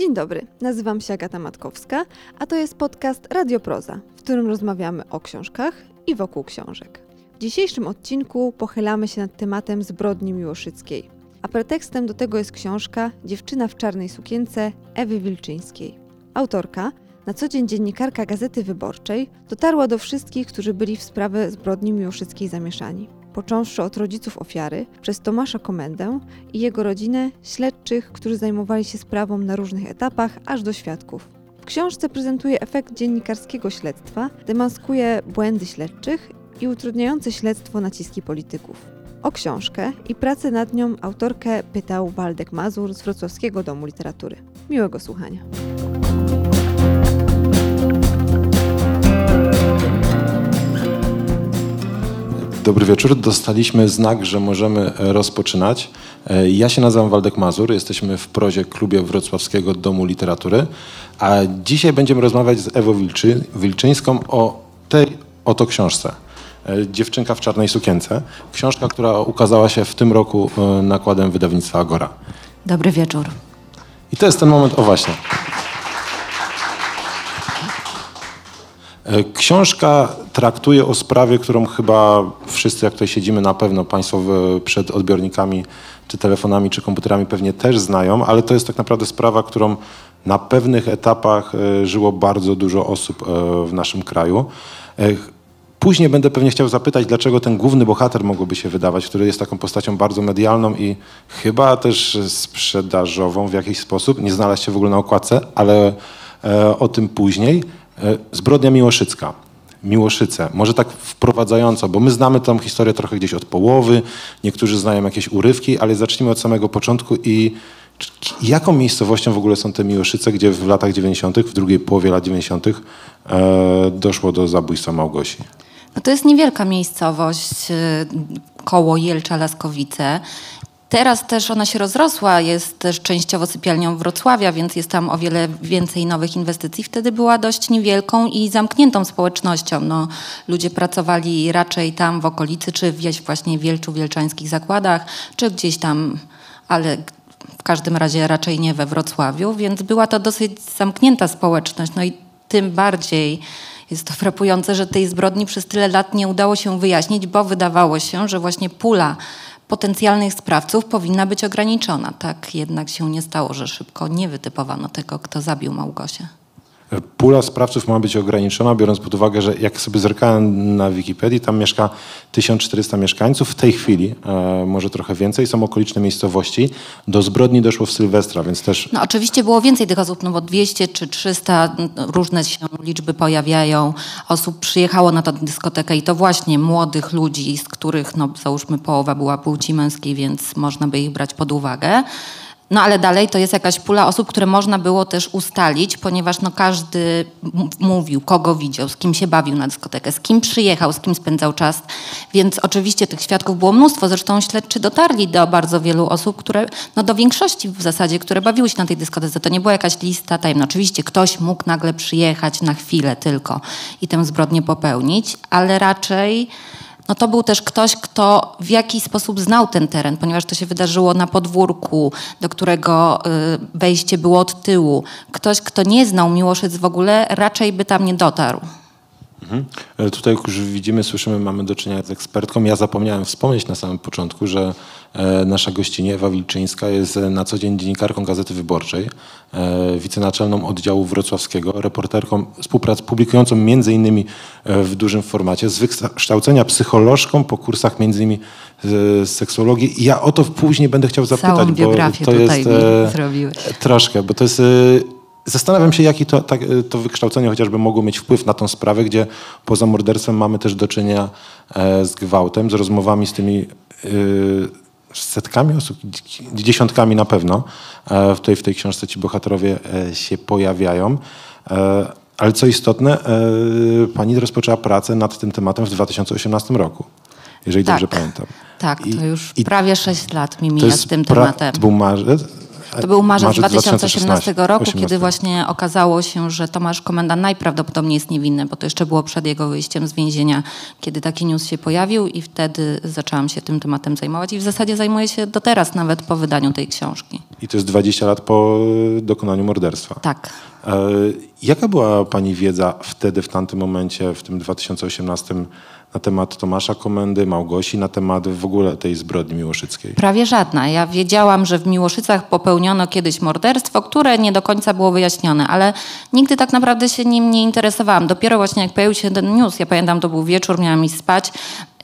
Dzień dobry, nazywam się Agata Matkowska, a to jest podcast Radioproza, w którym rozmawiamy o książkach i wokół książek. W dzisiejszym odcinku pochylamy się nad tematem zbrodni miłoszyckiej, a pretekstem do tego jest książka Dziewczyna w czarnej sukience Ewy Wilczyńskiej. Autorka, na co dzień dziennikarka Gazety Wyborczej, dotarła do wszystkich, którzy byli w sprawę zbrodni miłoszyckiej zamieszani począwszy od rodziców ofiary, przez Tomasza Komendę i jego rodzinę, śledczych, którzy zajmowali się sprawą na różnych etapach, aż do świadków. W książce prezentuje efekt dziennikarskiego śledztwa, demaskuje błędy śledczych i utrudniające śledztwo naciski polityków. O książkę i pracę nad nią autorkę pytał Waldek Mazur z Wrocławskiego Domu Literatury. Miłego słuchania. Dobry wieczór. Dostaliśmy znak, że możemy rozpoczynać. E, Ja się nazywam Waldek Mazur. Jesteśmy w prozie klubie Wrocławskiego Domu Literatury. A dzisiaj będziemy rozmawiać z Ewą Wilczy, Wilczyńską o tej oto książce. E, Dziewczynka w czarnej sukience. Książka, która ukazała się w tym roku e, nakładem wydawnictwa Agora. Dobry wieczór. I to jest ten moment, o właśnie. Książka traktuje o sprawie, którą chyba wszyscy, jak tutaj siedzimy, na pewno Państwo przed odbiornikami, czy telefonami, czy komputerami pewnie też znają, ale to jest tak naprawdę sprawa, którą na pewnych etapach e, żyło bardzo dużo osób e, w naszym kraju. E, Później będę pewnie chciał zapytać, dlaczego ten główny bohater mogłoby się wydawać, który jest taką postacią bardzo medialną i chyba też sprzedażową w jakiś sposób, nie znalazł się w ogóle na okładce, ale e, o tym później. E, zbrodnia Miłoszycka. Miłoszyce. Może tak wprowadzająco, bo my znamy tą historię trochę gdzieś od połowy, niektórzy znają jakieś urywki, ale zacznijmy od samego początku i jaką miejscowością w ogóle są te Miłoszyce, gdzie w latach 90., w drugiej połowie lat 90. E, doszło do zabójstwa Małgosi? No to jest niewielka miejscowość y, koło Jelcza-Laskowice. Teraz też ona się rozrosła, jest też częściowo sypialnią Wrocławia, więc jest tam o wiele więcej nowych inwestycji. Wtedy była dość niewielką i zamkniętą społecznością. No, ludzie pracowali raczej tam w okolicy, czy gdzieś właśnie w Wielczu, Wielczańskich zakładach, czy gdzieś tam, ale w każdym razie raczej nie we Wrocławiu, więc była to dosyć zamknięta społeczność. No i tym bardziej jest to frapujące, że tej zbrodni przez tyle lat nie udało się wyjaśnić, bo wydawało się, że właśnie pula potencjalnych sprawców powinna być ograniczona. Tak jednak się nie stało, że szybko nie wytypowano tego, kto zabił Małgosię. Pula sprawców ma być ograniczona, biorąc pod uwagę, że jak sobie zerkałem na Wikipedii, tam mieszka 1400 mieszkańców. W tej chwili, e, może trochę więcej, są okoliczne miejscowości. Do zbrodni doszło w Sylwestra, więc też No oczywiście było więcej tych osób, no bo 200 czy 300, n- różne się liczby pojawiają. Osób przyjechało na tę dyskotekę i to właśnie młodych ludzi, z których no załóżmy połowa była płci męskiej, więc można by ich brać pod uwagę. No ale dalej to jest jakaś pula osób, które można było też ustalić, ponieważ no każdy mówił, kogo widział, z kim się bawił na dyskotekę, z kim przyjechał, z kim spędzał czas. Więc oczywiście tych świadków było mnóstwo. Zresztą śledczy dotarli do bardzo wielu osób, które, no do większości w zasadzie, które bawiły się na tej dyskotece. To nie była jakaś lista tajemna. Oczywiście ktoś mógł nagle przyjechać na chwilę tylko i tę zbrodnię popełnić, ale raczej no to był też ktoś, kto w jakiś sposób znał ten teren, ponieważ to się wydarzyło na podwórku, do którego y, wejście było od tyłu. Ktoś, kto nie znał Miłoszyc w ogóle, raczej by tam nie dotarł. E, Tutaj już widzimy, słyszymy, mamy do czynienia z ekspertką. Ja zapomniałem wspomnieć na samym początku, że nasza gościnie Ewa Wilczyńska jest e, na co dzień dziennikarką Gazety Wyborczej, e, wicenaczelną oddziału wrocławskiego, reporterką współprac, publikującą między innymi e, w dużym formacie, z wykształcenia psycholożką po kursach między innymi z seksuologii. I ja o to później będę chciał zapytać, Całą bo to tutaj jest... e. Troszkę, bo to jest. e, Zastanawiam się, jaki to, tak, e, to wykształcenie chociażby mogło mieć wpływ na tą sprawę, gdzie poza morderstwem mamy też do czynienia e, z gwałtem, z rozmowami z tymi e, setkami osób, dzi- dziesiątkami na pewno. E, tutaj w tej książce ci bohaterowie e, się pojawiają. E, ale co istotne, pani rozpoczęła pracę nad tym tematem w 2018 roku, jeżeli Tak. dobrze pamiętam. Tak, I- to już prawie 6 lat mi mija z tym tematem. To był marzec. To był marzec, Marzec 2018 roku, 2018. kiedy właśnie okazało się, że Tomasz Komenda najprawdopodobniej jest niewinny, bo to jeszcze było przed jego wyjściem z więzienia, kiedy taki news się pojawił i wtedy zaczęłam się tym tematem zajmować i w zasadzie zajmuję się do teraz, nawet po wydaniu tej książki. I to jest 20 lat po e, dokonaniu morderstwa. Tak. E, Jaka była Pani wiedza wtedy, w tamtym momencie, w tym 2018 na temat Tomasza Komendy, Małgosi, na temat w ogóle tej zbrodni miłoszyckiej? Prawie żadna. Ja wiedziałam, że w Miłoszycach popełniono kiedyś morderstwo, które nie do końca było wyjaśnione, ale nigdy tak naprawdę się nim nie interesowałam. Dopiero właśnie jak pojawił się ten news, ja pamiętam, to był wieczór, miałam iść spać,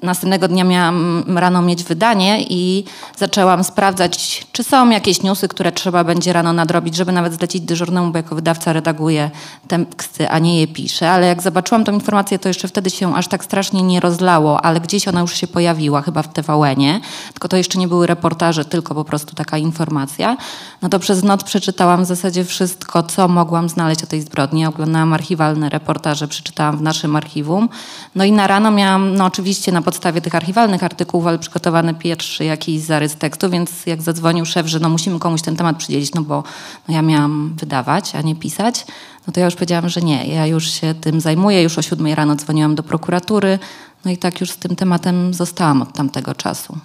Następnego dnia miałam rano mieć wydanie i zaczęłam sprawdzać, czy są jakieś newsy, które trzeba będzie rano nadrobić, żeby nawet zlecić dyżurnemu, bo jako wydawca redaguję teksty, a nie je piszę. Ale jak zobaczyłam tą informację, to jeszcze wtedy się aż tak strasznie nie rozlało, ale gdzieś ona już się pojawiła, chyba w TVN-ie. Tylko to jeszcze nie były reportaże, tylko po prostu taka informacja. No to przez noc przeczytałam w zasadzie wszystko, co mogłam znaleźć o tej zbrodni. Oglądałam archiwalne reportaże, przeczytałam w naszym archiwum. No i na rano miałam, no oczywiście na podstawie tych archiwalnych artykułów, ale przygotowany pierwszy jakiś zarys tekstu, więc jak zadzwonił szef, że no musimy komuś ten temat przydzielić, no bo no ja miałam wydawać, a nie pisać, no to ja już powiedziałam, że nie, ja już się tym zajmuję, już o siódmej rano dzwoniłam do prokuratury, no i tak już z tym tematem zostałam od tamtego czasu.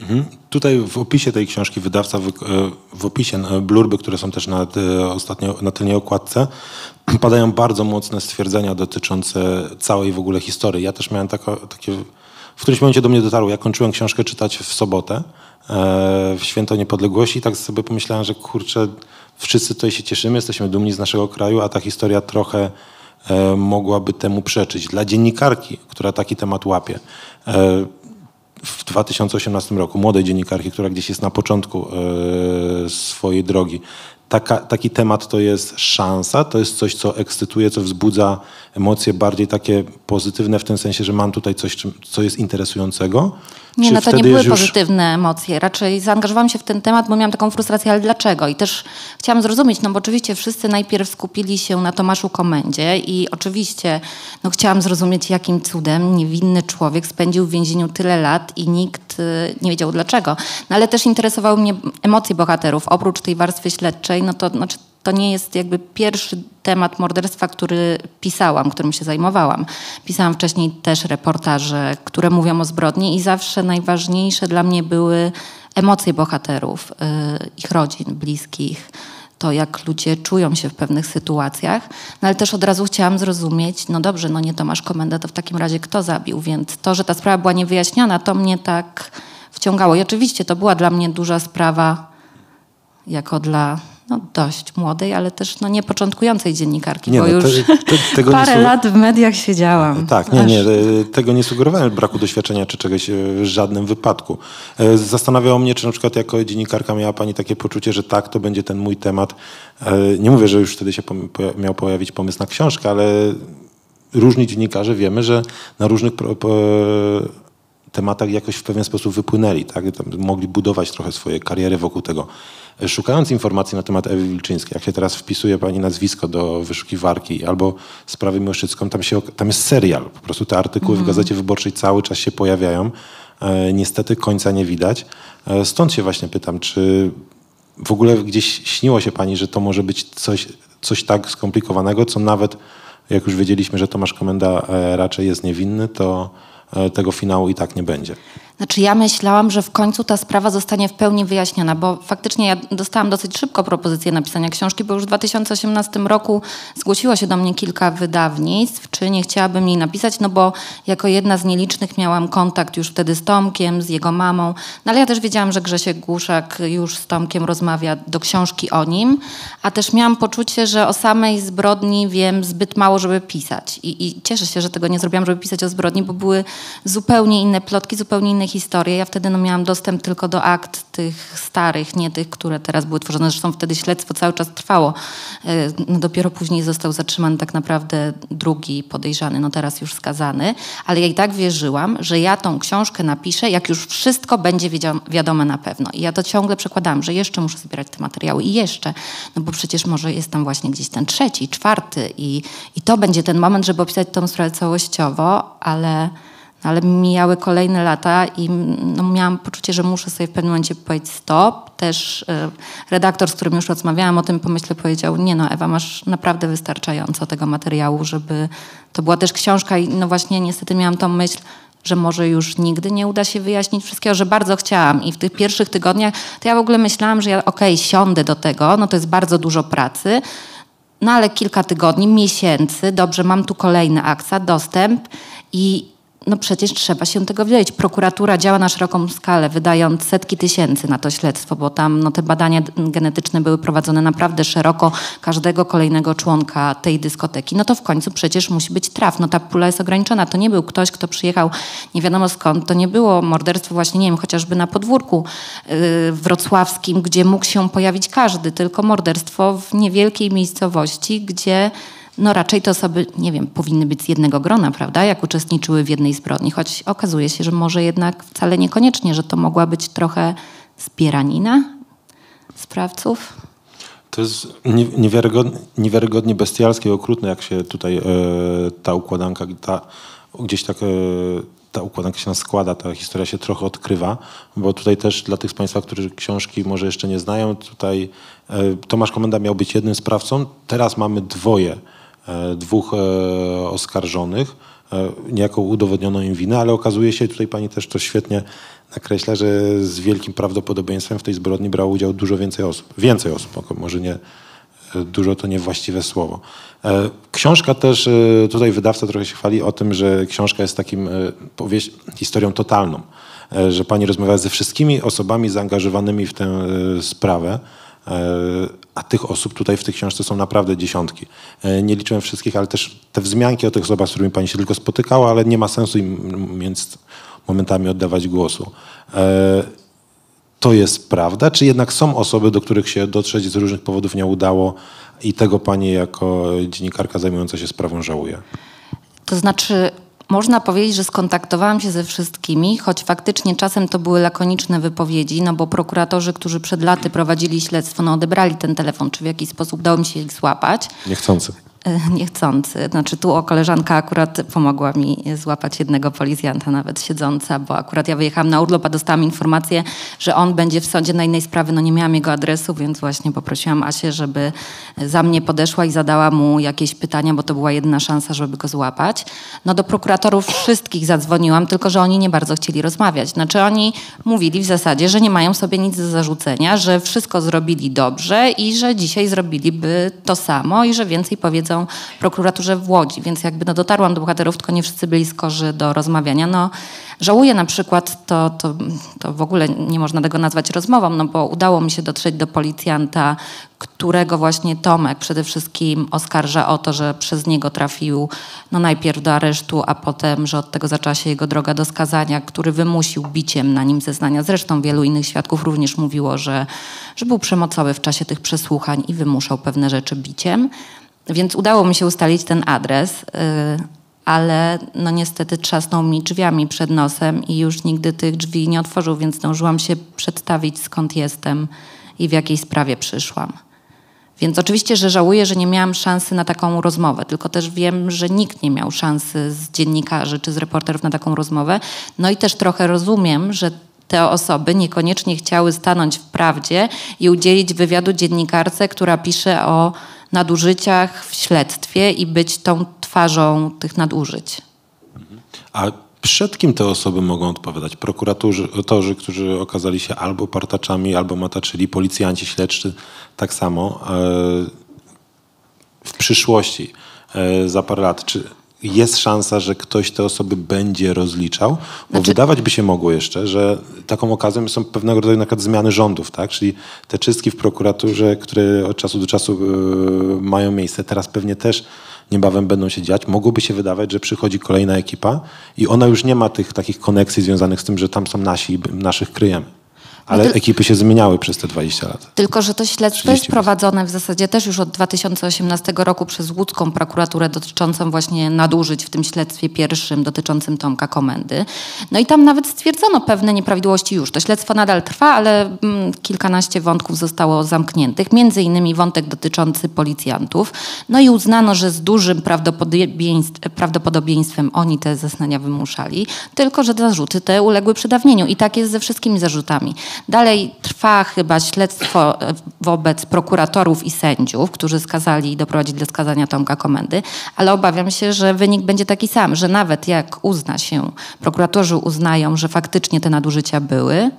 Mhm. Tutaj w opisie tej książki wydawca, wy- e, w opisie e, blurby, które są też na, te, ostatnio, na tylnej okładce, padają bardzo mocne stwierdzenia dotyczące całej w ogóle historii. Ja też miałem tako, takie, w którymś momencie do mnie dotarło, ja kończyłem książkę czytać w sobotę, e, w Święto Niepodległości i tak sobie pomyślałem, że kurczę, wszyscy tutaj się cieszymy, jesteśmy dumni z naszego kraju, a ta historia trochę e, mogłaby temu przeczyć. Dla dziennikarki, która taki temat łapie, e, w 2018 roku, młodej dziennikarki, która gdzieś jest na początku swojej drogi. Taka, taki temat to jest szansa, to jest coś, co ekscytuje, co wzbudza emocje bardziej takie pozytywne w tym sensie, że mam tutaj coś, co jest interesującego. Nie, Czy no to nie były już- pozytywne emocje. Raczej zaangażowałam się w ten temat, bo miałam taką frustrację, ale dlaczego? I też chciałam zrozumieć, no bo oczywiście wszyscy najpierw skupili się na Tomaszu Komendzie i oczywiście no, chciałam zrozumieć, jakim cudem niewinny człowiek spędził w więzieniu tyle lat i nikt y, nie wiedział dlaczego. No ale też interesowały mnie emocje bohaterów. Oprócz tej warstwy śledczej, no to znaczy to nie jest jakby pierwszy temat morderstwa, który pisałam, którym się zajmowałam. Pisałam wcześniej też reportaże, które mówią o zbrodni i zawsze najważniejsze dla mnie były emocje bohaterów, y, ich rodzin, bliskich, to jak ludzie czują się w pewnych sytuacjach. No ale też od razu chciałam zrozumieć, no dobrze, no nie Tomasz Komenda, to w takim razie kto zabił? Więc to, że ta sprawa była niewyjaśniana, to mnie tak wciągało. I oczywiście to była dla mnie duża sprawa jako dla no, dość młodej, ale też no, nie początkującej dziennikarki, Nie, bo no, już te- te- parę lat w mediach siedziałam. Tak, nie, nie, e, tego nie sugerowałem braku doświadczenia czy czegoś e, w żadnym wypadku. E, Zastanawiało mnie, czy na przykład jako dziennikarka miała Pani takie poczucie, że tak, to będzie ten mój temat. Nie mówię, że już wtedy się miał pojawić pomysł na książkę, ale różni dziennikarze wiemy, że na różnych tematach jakoś w pewien sposób wypłynęli, tak? Tam mogli budować trochę swoje kariery wokół tego. Szukając informacji na temat Ewy Wilczyńskiej, jak się teraz wpisuje pani nazwisko do wyszukiwarki albo sprawy Miłoszycką, tam, się, tam jest serial. Po prostu te artykuły w Gazecie Wyborczej cały czas się pojawiają. E, niestety końca nie widać. E, stąd się właśnie pytam, czy w ogóle gdzieś śniło się pani, że to może być coś, coś tak skomplikowanego, co nawet jak już wiedzieliśmy, że Tomasz Komenda e, raczej jest niewinny, to e, tego finału i tak nie będzie. Znaczy ja myślałam, że w końcu ta sprawa zostanie w pełni wyjaśniona, bo faktycznie ja dostałam dosyć szybko propozycję napisania książki, bo już w 2018 roku zgłosiło się do mnie kilka wydawnictw, czy nie chciałabym jej napisać, no bo jako jedna z nielicznych miałam kontakt już wtedy z Tomkiem, z jego mamą, no ale ja też wiedziałam, że Grzesiek Głuszak już z Tomkiem rozmawia do książki o nim, a też miałam poczucie, że o samej zbrodni wiem zbyt mało, żeby pisać. I, i cieszę się, że tego nie zrobiłam, żeby pisać o zbrodni, bo były zupełnie inne plotki, zupełnie inne historie. Ja wtedy no, miałam dostęp tylko do akt tych starych, nie tych, które teraz były tworzone. Zresztą wtedy śledztwo cały czas trwało. E, No, dopiero później został zatrzymany tak naprawdę drugi podejrzany, no teraz już skazany. Ale ja i tak wierzyłam, że ja tą książkę napiszę, jak już wszystko będzie wiadome na pewno. I ja to ciągle przekładałam, że jeszcze muszę zbierać te materiały i jeszcze. No bo przecież może jest tam właśnie gdzieś ten trzeci, czwarty i, i to będzie ten moment, żeby opisać tą sprawę całościowo, ale Ale mijały kolejne lata i no, miałam poczucie, że muszę sobie w pewnym momencie powiedzieć stop. Też e, redaktor, z którym już rozmawiałam o tym pomyśle, powiedział, nie no Ewa, masz naprawdę wystarczająco tego materiału, żeby... To była też książka i no właśnie niestety miałam tą myśl, że może już nigdy nie uda się wyjaśnić wszystkiego, że bardzo chciałam. I w tych pierwszych tygodniach to ja w ogóle myślałam, że ja okej, siądę do tego, no to jest bardzo dużo pracy, no ale kilka tygodni, miesięcy, dobrze, mam tu kolejny aksa, dostęp i no przecież trzeba się tego wiedzieć. Prokuratura działa na szeroką skalę, wydając setki tysięcy na to śledztwo, bo tam no, te badania genetyczne były prowadzone naprawdę szeroko każdego kolejnego członka tej dyskoteki. No to w końcu przecież musi być traf. No ta pula jest ograniczona. To nie był ktoś, kto przyjechał nie wiadomo skąd. To nie było morderstwo właśnie, nie wiem, chociażby na podwórku yy, wrocławskim, gdzie mógł się pojawić każdy, tylko morderstwo w niewielkiej miejscowości, gdzie no raczej te osoby, nie wiem, powinny być z jednego grona, prawda, jak uczestniczyły w jednej zbrodni, choć okazuje się, że może jednak wcale niekoniecznie, że to mogła być trochę zbieranina sprawców. To jest nie- niewiarygodnie, niewiarygodnie bestialskie i okrutne, jak się tutaj e, ta układanka, ta, gdzieś tak e, ta układanka się składa, ta historia się trochę odkrywa, bo tutaj też dla tych z Państwa, którzy książki może jeszcze nie znają, tutaj e, Tomasz Komenda miał być jednym sprawcą, teraz mamy dwoje, dwóch e, oskarżonych, e, niejako udowodniono im winę, ale okazuje się, tutaj Pani też to świetnie nakreśla, że z wielkim prawdopodobieństwem w tej zbrodni brało udział dużo więcej osób. Więcej osób, może nie, e, dużo to niewłaściwe słowo. E, Książka też, e, tutaj wydawca trochę się chwali o tym, że książka jest takim e, historią totalną, E, że pani rozmawiała ze wszystkimi osobami zaangażowanymi w tę e, sprawę, e, a tych osób tutaj w tej książce są naprawdę dziesiątki. E, Nie liczyłem wszystkich, ale też te wzmianki o tych osobach, z którymi pani się tylko spotykała, ale nie ma sensu im więc momentami oddawać głosu. E, to jest prawda, czy jednak są osoby, do których się dotrzeć z różnych powodów nie udało i tego pani jako dziennikarka zajmująca się sprawą żałuje? To znaczy, można powiedzieć, że skontaktowałam się ze wszystkimi, choć faktycznie czasem to były lakoniczne wypowiedzi, no bo prokuratorzy, którzy przed laty prowadzili śledztwo, no odebrali ten telefon, czy w jakiś sposób dało mi się ich złapać. Niechcący. Niechcący. Znaczy tu o koleżanka akurat pomogła mi złapać jednego policjanta nawet siedząca, bo akurat ja wyjechałam na urlop, a dostałam informację, że on będzie w sądzie na innej sprawie. No nie miałam jego adresu, więc właśnie poprosiłam Asię, żeby za mnie podeszła i zadała mu jakieś pytania, bo to była jedyna szansa, żeby go złapać. No do prokuratorów wszystkich zadzwoniłam, tylko że oni nie bardzo chcieli rozmawiać. Znaczy oni mówili w zasadzie, że nie mają sobie nic do zarzucenia, że wszystko zrobili dobrze i że dzisiaj zrobiliby to samo i że więcej powiedzą prokuraturze w Łodzi. Więc jakby no dotarłam do bohaterów, tylko nie wszyscy byli skorzy do rozmawiania. No, żałuję na przykład, to, to, to w ogóle nie można tego nazwać rozmową, no bo udało mi się dotrzeć do policjanta, którego właśnie Tomek przede wszystkim oskarża o to, że przez niego trafił no najpierw do aresztu, a potem, że od tego zaczęła się jego droga do skazania, który wymusił biciem na nim zeznania. Zresztą wielu innych świadków również mówiło, że, że był przemocowy w czasie tych przesłuchań i wymuszał pewne rzeczy biciem. Więc udało mi się ustalić ten adres, yy, ale no niestety trzasnął mi drzwiami przed nosem i już nigdy tych drzwi nie otworzył, więc zdążyłam się przedstawić skąd jestem i w jakiej sprawie przyszłam. Więc oczywiście, że żałuję, że nie miałam szansy na taką rozmowę, tylko też wiem, że nikt nie miał szansy z dziennikarzy czy z reporterów na taką rozmowę. No i też trochę rozumiem, że te osoby niekoniecznie chciały stanąć w prawdzie i udzielić wywiadu dziennikarce, która pisze o nadużyciach w śledztwie i być tą twarzą tych nadużyć. A przed kim te osoby mogą odpowiadać? Prokuratorzy, torzy, którzy okazali się albo partaczami, albo mataczyli, policjanci śledczy tak samo. E, W przyszłości, e, za parę lat, czy jest szansa, że ktoś te osoby będzie rozliczał? Bo Znaczy- wydawać by się mogło jeszcze, że taką okazją są pewnego rodzaju na przykład zmiany rządów, tak? Czyli te czystki w prokuraturze, które od czasu do czasu e, mają miejsce, teraz pewnie też niebawem będą się dziać. Mogłoby się wydawać, że przychodzi kolejna ekipa i ona już nie ma tych takich koneksji związanych z tym, że tam są nasi i naszych kryjemy. Ale No ekipy się zmieniały przez te 20 lat. Tylko, że to śledztwo 30 jest prowadzone w zasadzie też już od 2018 roku przez łódzką prokuraturę dotyczącą właśnie nadużyć w tym śledztwie pierwszym dotyczącym Tomka Komendy. No i tam nawet stwierdzono pewne nieprawidłowości już. To śledztwo nadal trwa, ale mm, kilkanaście wątków zostało zamkniętych, między innymi wątek dotyczący policjantów. No i uznano, że z dużym prawdopodobieństw, prawdopodobieństwem oni te zeznania wymuszali, tylko że zarzuty te uległy przedawnieniu i tak jest ze wszystkimi zarzutami. Dalej trwa chyba śledztwo e, wobec prokuratorów i sędziów, którzy skazali i doprowadzili do skazania Tomka Komendy, ale obawiam się, że wynik będzie taki sam, że nawet jak uzna się, prokuratorzy uznają, że faktycznie te nadużycia były,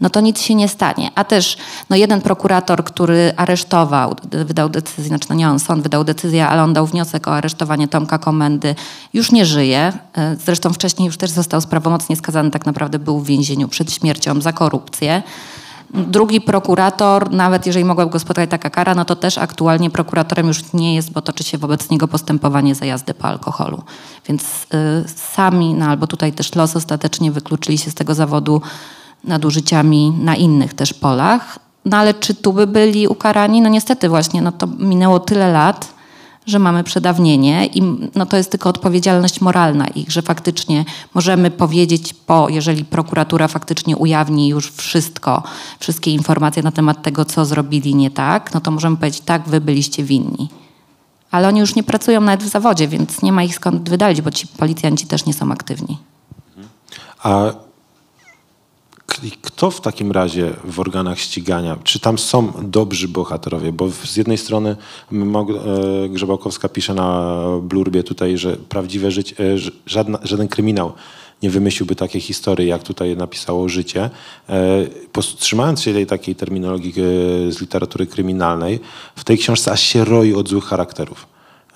no to nic się nie stanie. A też no jeden prokurator, który aresztował, wydał decyzję, znaczy no nie on, sąd wydał decyzję, ale on dał wniosek o aresztowanie Tomka Komendy, już nie żyje. E, Zresztą wcześniej już też został sprawomocnie skazany, tak naprawdę był w więzieniu przed śmiercią za korupcję. Drugi prokurator, nawet jeżeli mogła go spotkać taka kara, no to też aktualnie prokuratorem już nie jest, bo toczy się wobec niego postępowanie za jazdę po alkoholu. Więc y, sami, no albo tutaj też los ostatecznie wykluczyli się z tego zawodu nadużyciami na innych też polach. No ale czy tu by byli ukarani? No niestety właśnie, no to minęło tyle lat, że mamy przedawnienie i no to jest tylko odpowiedzialność moralna ich, że faktycznie możemy powiedzieć po, jeżeli prokuratura faktycznie ujawni już wszystko, wszystkie informacje na temat tego, co zrobili nie tak, no to możemy powiedzieć, tak, wy byliście winni. Ale oni już nie pracują nawet w zawodzie, więc nie ma ich skąd wydalić, bo ci policjanci też nie są aktywni. A kto w takim razie w organach ścigania, czy tam są dobrzy bohaterowie? Bo z jednej strony e, Grzebałkowska pisze na blurbie tutaj, że prawdziwe życie, e, żadna, żaden kryminał nie wymyśliłby takiej historii, jak tutaj napisało życie. E, Powstrzymając się tej takiej terminologii z literatury kryminalnej, w tej książce aż się roi od złych charakterów.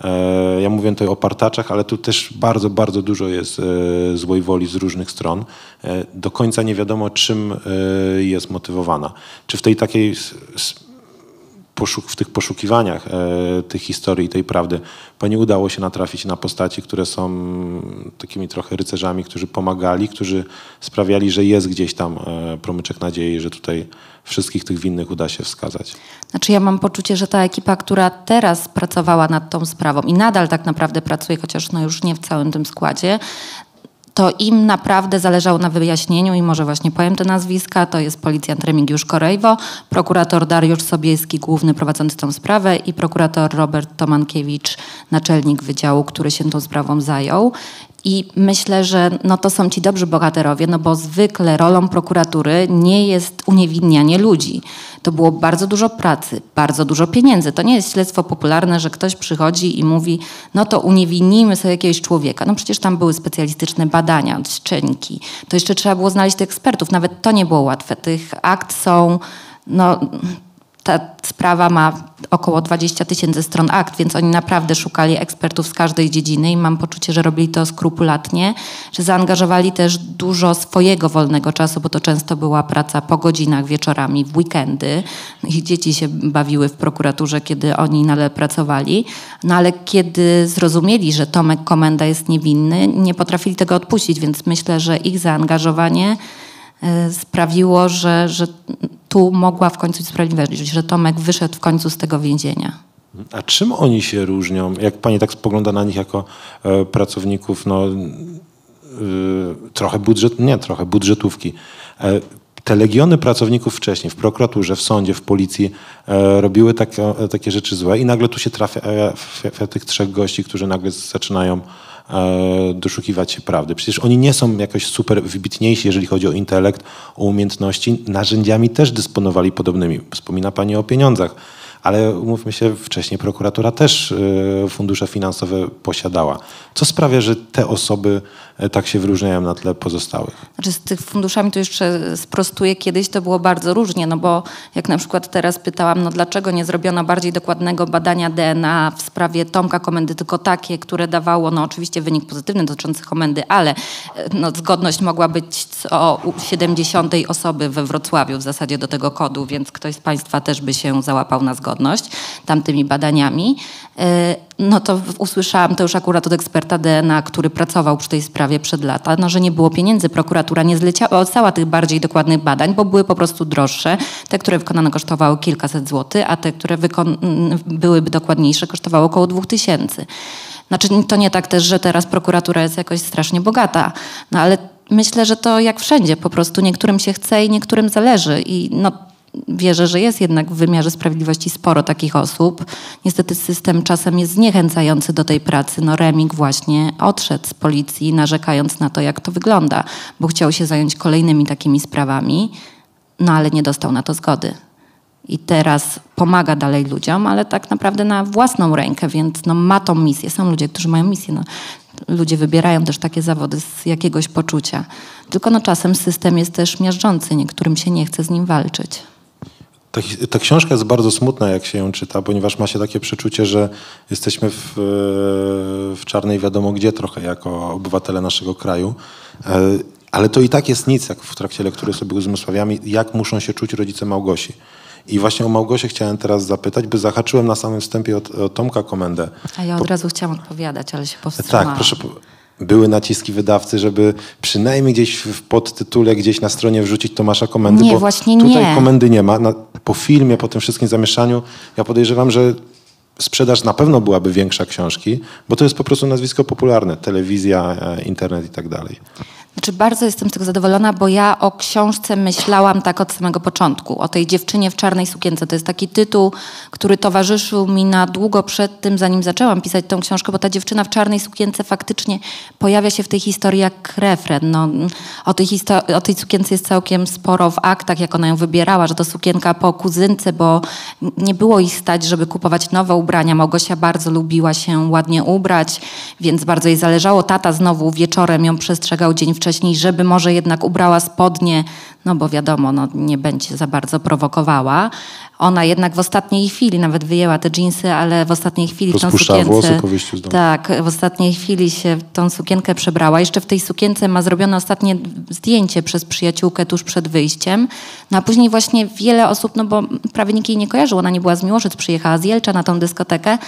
E, Ja mówię tutaj o partaczach, ale tu też bardzo, bardzo dużo jest e, złej woli z różnych stron. E, Do końca nie wiadomo, czym jest motywowana. Czy w tej takiej poszuk- w tych poszukiwaniach e, tych historii, tej prawdy, pani udało się natrafić na postaci, które są takimi trochę rycerzami, którzy pomagali, którzy sprawiali, że jest gdzieś tam e, promyczek nadziei, że tutaj wszystkich tych winnych uda się wskazać. Znaczy ja mam poczucie, że ta ekipa, która teraz pracowała nad tą sprawą i nadal tak naprawdę pracuje, chociaż no już nie w całym tym składzie, to im naprawdę zależało na wyjaśnieniu i może właśnie powiem te nazwiska. To jest policjant Remigiusz Korejwo, prokurator Dariusz Sobieski, główny prowadzący tą sprawę i prokurator Robert Tomankiewicz, naczelnik wydziału, który się tą sprawą zajął. I myślę, że no to są ci dobrzy bohaterowie, no bo zwykle rolą prokuratury nie jest uniewinnianie ludzi. To było bardzo dużo pracy, bardzo dużo pieniędzy. To nie jest śledztwo popularne, że ktoś przychodzi i mówi, no to uniewinnijmy sobie jakiegoś człowieka. No przecież tam były specjalistyczne badania, szczęki. To jeszcze trzeba było znaleźć tych ekspertów. Nawet to nie było łatwe. Tych akt są, no ta sprawa ma około 20 tysięcy stron akt, więc oni naprawdę szukali ekspertów z każdej dziedziny i mam poczucie, że robili to skrupulatnie, że zaangażowali też dużo swojego wolnego czasu, bo to często była praca po godzinach, wieczorami, w weekendy. Ich dzieci się bawiły w prokuraturze, kiedy oni nadal pracowali. No ale kiedy zrozumieli, że Tomek Komenda jest niewinny, nie potrafili tego odpuścić, więc myślę, że ich zaangażowanie sprawiło, że, że tu mogła w końcu sprawiedliwość, że Tomek wyszedł w końcu z tego więzienia. A czym oni się różnią? Jak pani tak spogląda na nich jako e, pracowników, no y, trochę budżet, nie trochę, budżetówki. E, te legiony pracowników wcześniej w prokuraturze, w sądzie, w policji e, robiły takie, takie rzeczy złe i nagle tu się trafia e, tych trzech gości, którzy nagle zaczynają e, doszukiwać się prawdy. Przecież oni nie są jakoś super wybitniejsi, jeżeli chodzi o intelekt, o umiejętności. Narzędziami też dysponowali podobnymi. Wspomina pani o pieniądzach. Ale umówmy się, wcześniej prokuratura też e, fundusze finansowe posiadała. Co sprawia, że te osoby e, tak się wyróżniają na tle pozostałych? Znaczy z tych funduszami to jeszcze sprostuję, kiedyś to było bardzo różnie, no bo jak na przykład teraz pytałam, no dlaczego nie zrobiono bardziej dokładnego badania DNA w sprawie Tomka Komendy, tylko takie, które dawało, no oczywiście wynik pozytywny dotyczący Komendy, ale e, no, zgodność mogła być o 70 osoby we Wrocławiu w zasadzie do tego kodu, więc ktoś z Państwa też by się załapał na zgodność tamtymi badaniami, e, no to usłyszałam to już akurat od eksperta DNA, który pracował przy tej sprawie przed lata, no, że nie było pieniędzy. Prokuratura nie zlecała tych bardziej dokładnych badań, bo były po prostu droższe. Te, które wykonane kosztowały kilkaset złotych, a te, które wykon- m, byłyby dokładniejsze, kosztowały około dwóch tysięcy. Znaczy to nie tak też, że teraz prokuratura jest jakoś strasznie bogata, no ale myślę, że to jak wszędzie, po prostu niektórym się chce i niektórym zależy i no wierzę, że jest jednak w wymiarze sprawiedliwości sporo takich osób. Niestety system czasem jest zniechęcający do tej pracy. No Remik właśnie odszedł z policji, narzekając na to, jak to wygląda, bo chciał się zająć kolejnymi takimi sprawami, no ale nie dostał na to zgody. I teraz pomaga dalej ludziom, ale tak naprawdę na własną rękę, więc no, ma tą misję. Są ludzie, którzy mają misję. No, ludzie wybierają też takie zawody z jakiegoś poczucia. Tylko no, czasem system jest też miażdżący, niektórym się nie chce z nim walczyć. Ta, ta książka jest bardzo smutna, jak się ją czyta, ponieważ ma się takie przeczucie, że jesteśmy w, w czarnej wiadomo gdzie trochę jako obywatele naszego kraju. E, Ale to i tak jest nic, jak w trakcie lektury sobie uzmysławiamy, jak muszą się czuć rodzice Małgosi. I właśnie o Małgosię chciałem teraz zapytać, by zahaczyłem na samym wstępie od, od Tomka Komendę. A ja od razu chciałam odpowiadać, ale się powstrzymałam. Tak, proszę. Były naciski wydawcy, żeby przynajmniej gdzieś w podtytule, gdzieś na stronie wrzucić Tomasza Komendy, Nie, bo właśnie tutaj nie. komendy nie ma. Na, po filmie, po tym wszystkim zamieszaniu, ja podejrzewam, że sprzedaż na pewno byłaby większa książki, bo to jest po prostu nazwisko popularne, telewizja, e, internet i tak dalej. Znaczy bardzo jestem z tego zadowolona, bo ja o książce myślałam tak od samego początku. O tej dziewczynie w czarnej sukience. To jest taki tytuł, który towarzyszył mi na długo przed tym, zanim zaczęłam pisać tą książkę, bo ta dziewczyna w czarnej sukience faktycznie pojawia się w tej historii jak refren. No, o, tej o tej sukience jest całkiem sporo w aktach, jak ona ją wybierała, że to sukienka po kuzynce, bo nie było ich stać, żeby kupować nowe ubrania. Małgosia bardzo lubiła się ładnie ubrać, więc bardzo jej zależało. Tata znowu wieczorem ją przestrzegał dzień wcześniej, żeby może jednak ubrała spodnie, no bo wiadomo, no, nie będzie za bardzo prowokowała. Ona jednak w ostatniej chwili nawet wyjęła te dżinsy, ale w ostatniej chwili tą sukience... włosy po wyjściu z domu. Tak, w ostatniej chwili się tą sukienkę przebrała. Jeszcze w tej sukience ma zrobione ostatnie zdjęcie przez przyjaciółkę tuż przed wyjściem. No a później właśnie wiele osób, no bo prawie nikt jej nie kojarzył, ona nie była z Miłoszyc, przyjechała z Jelcza na tą dyskotekę,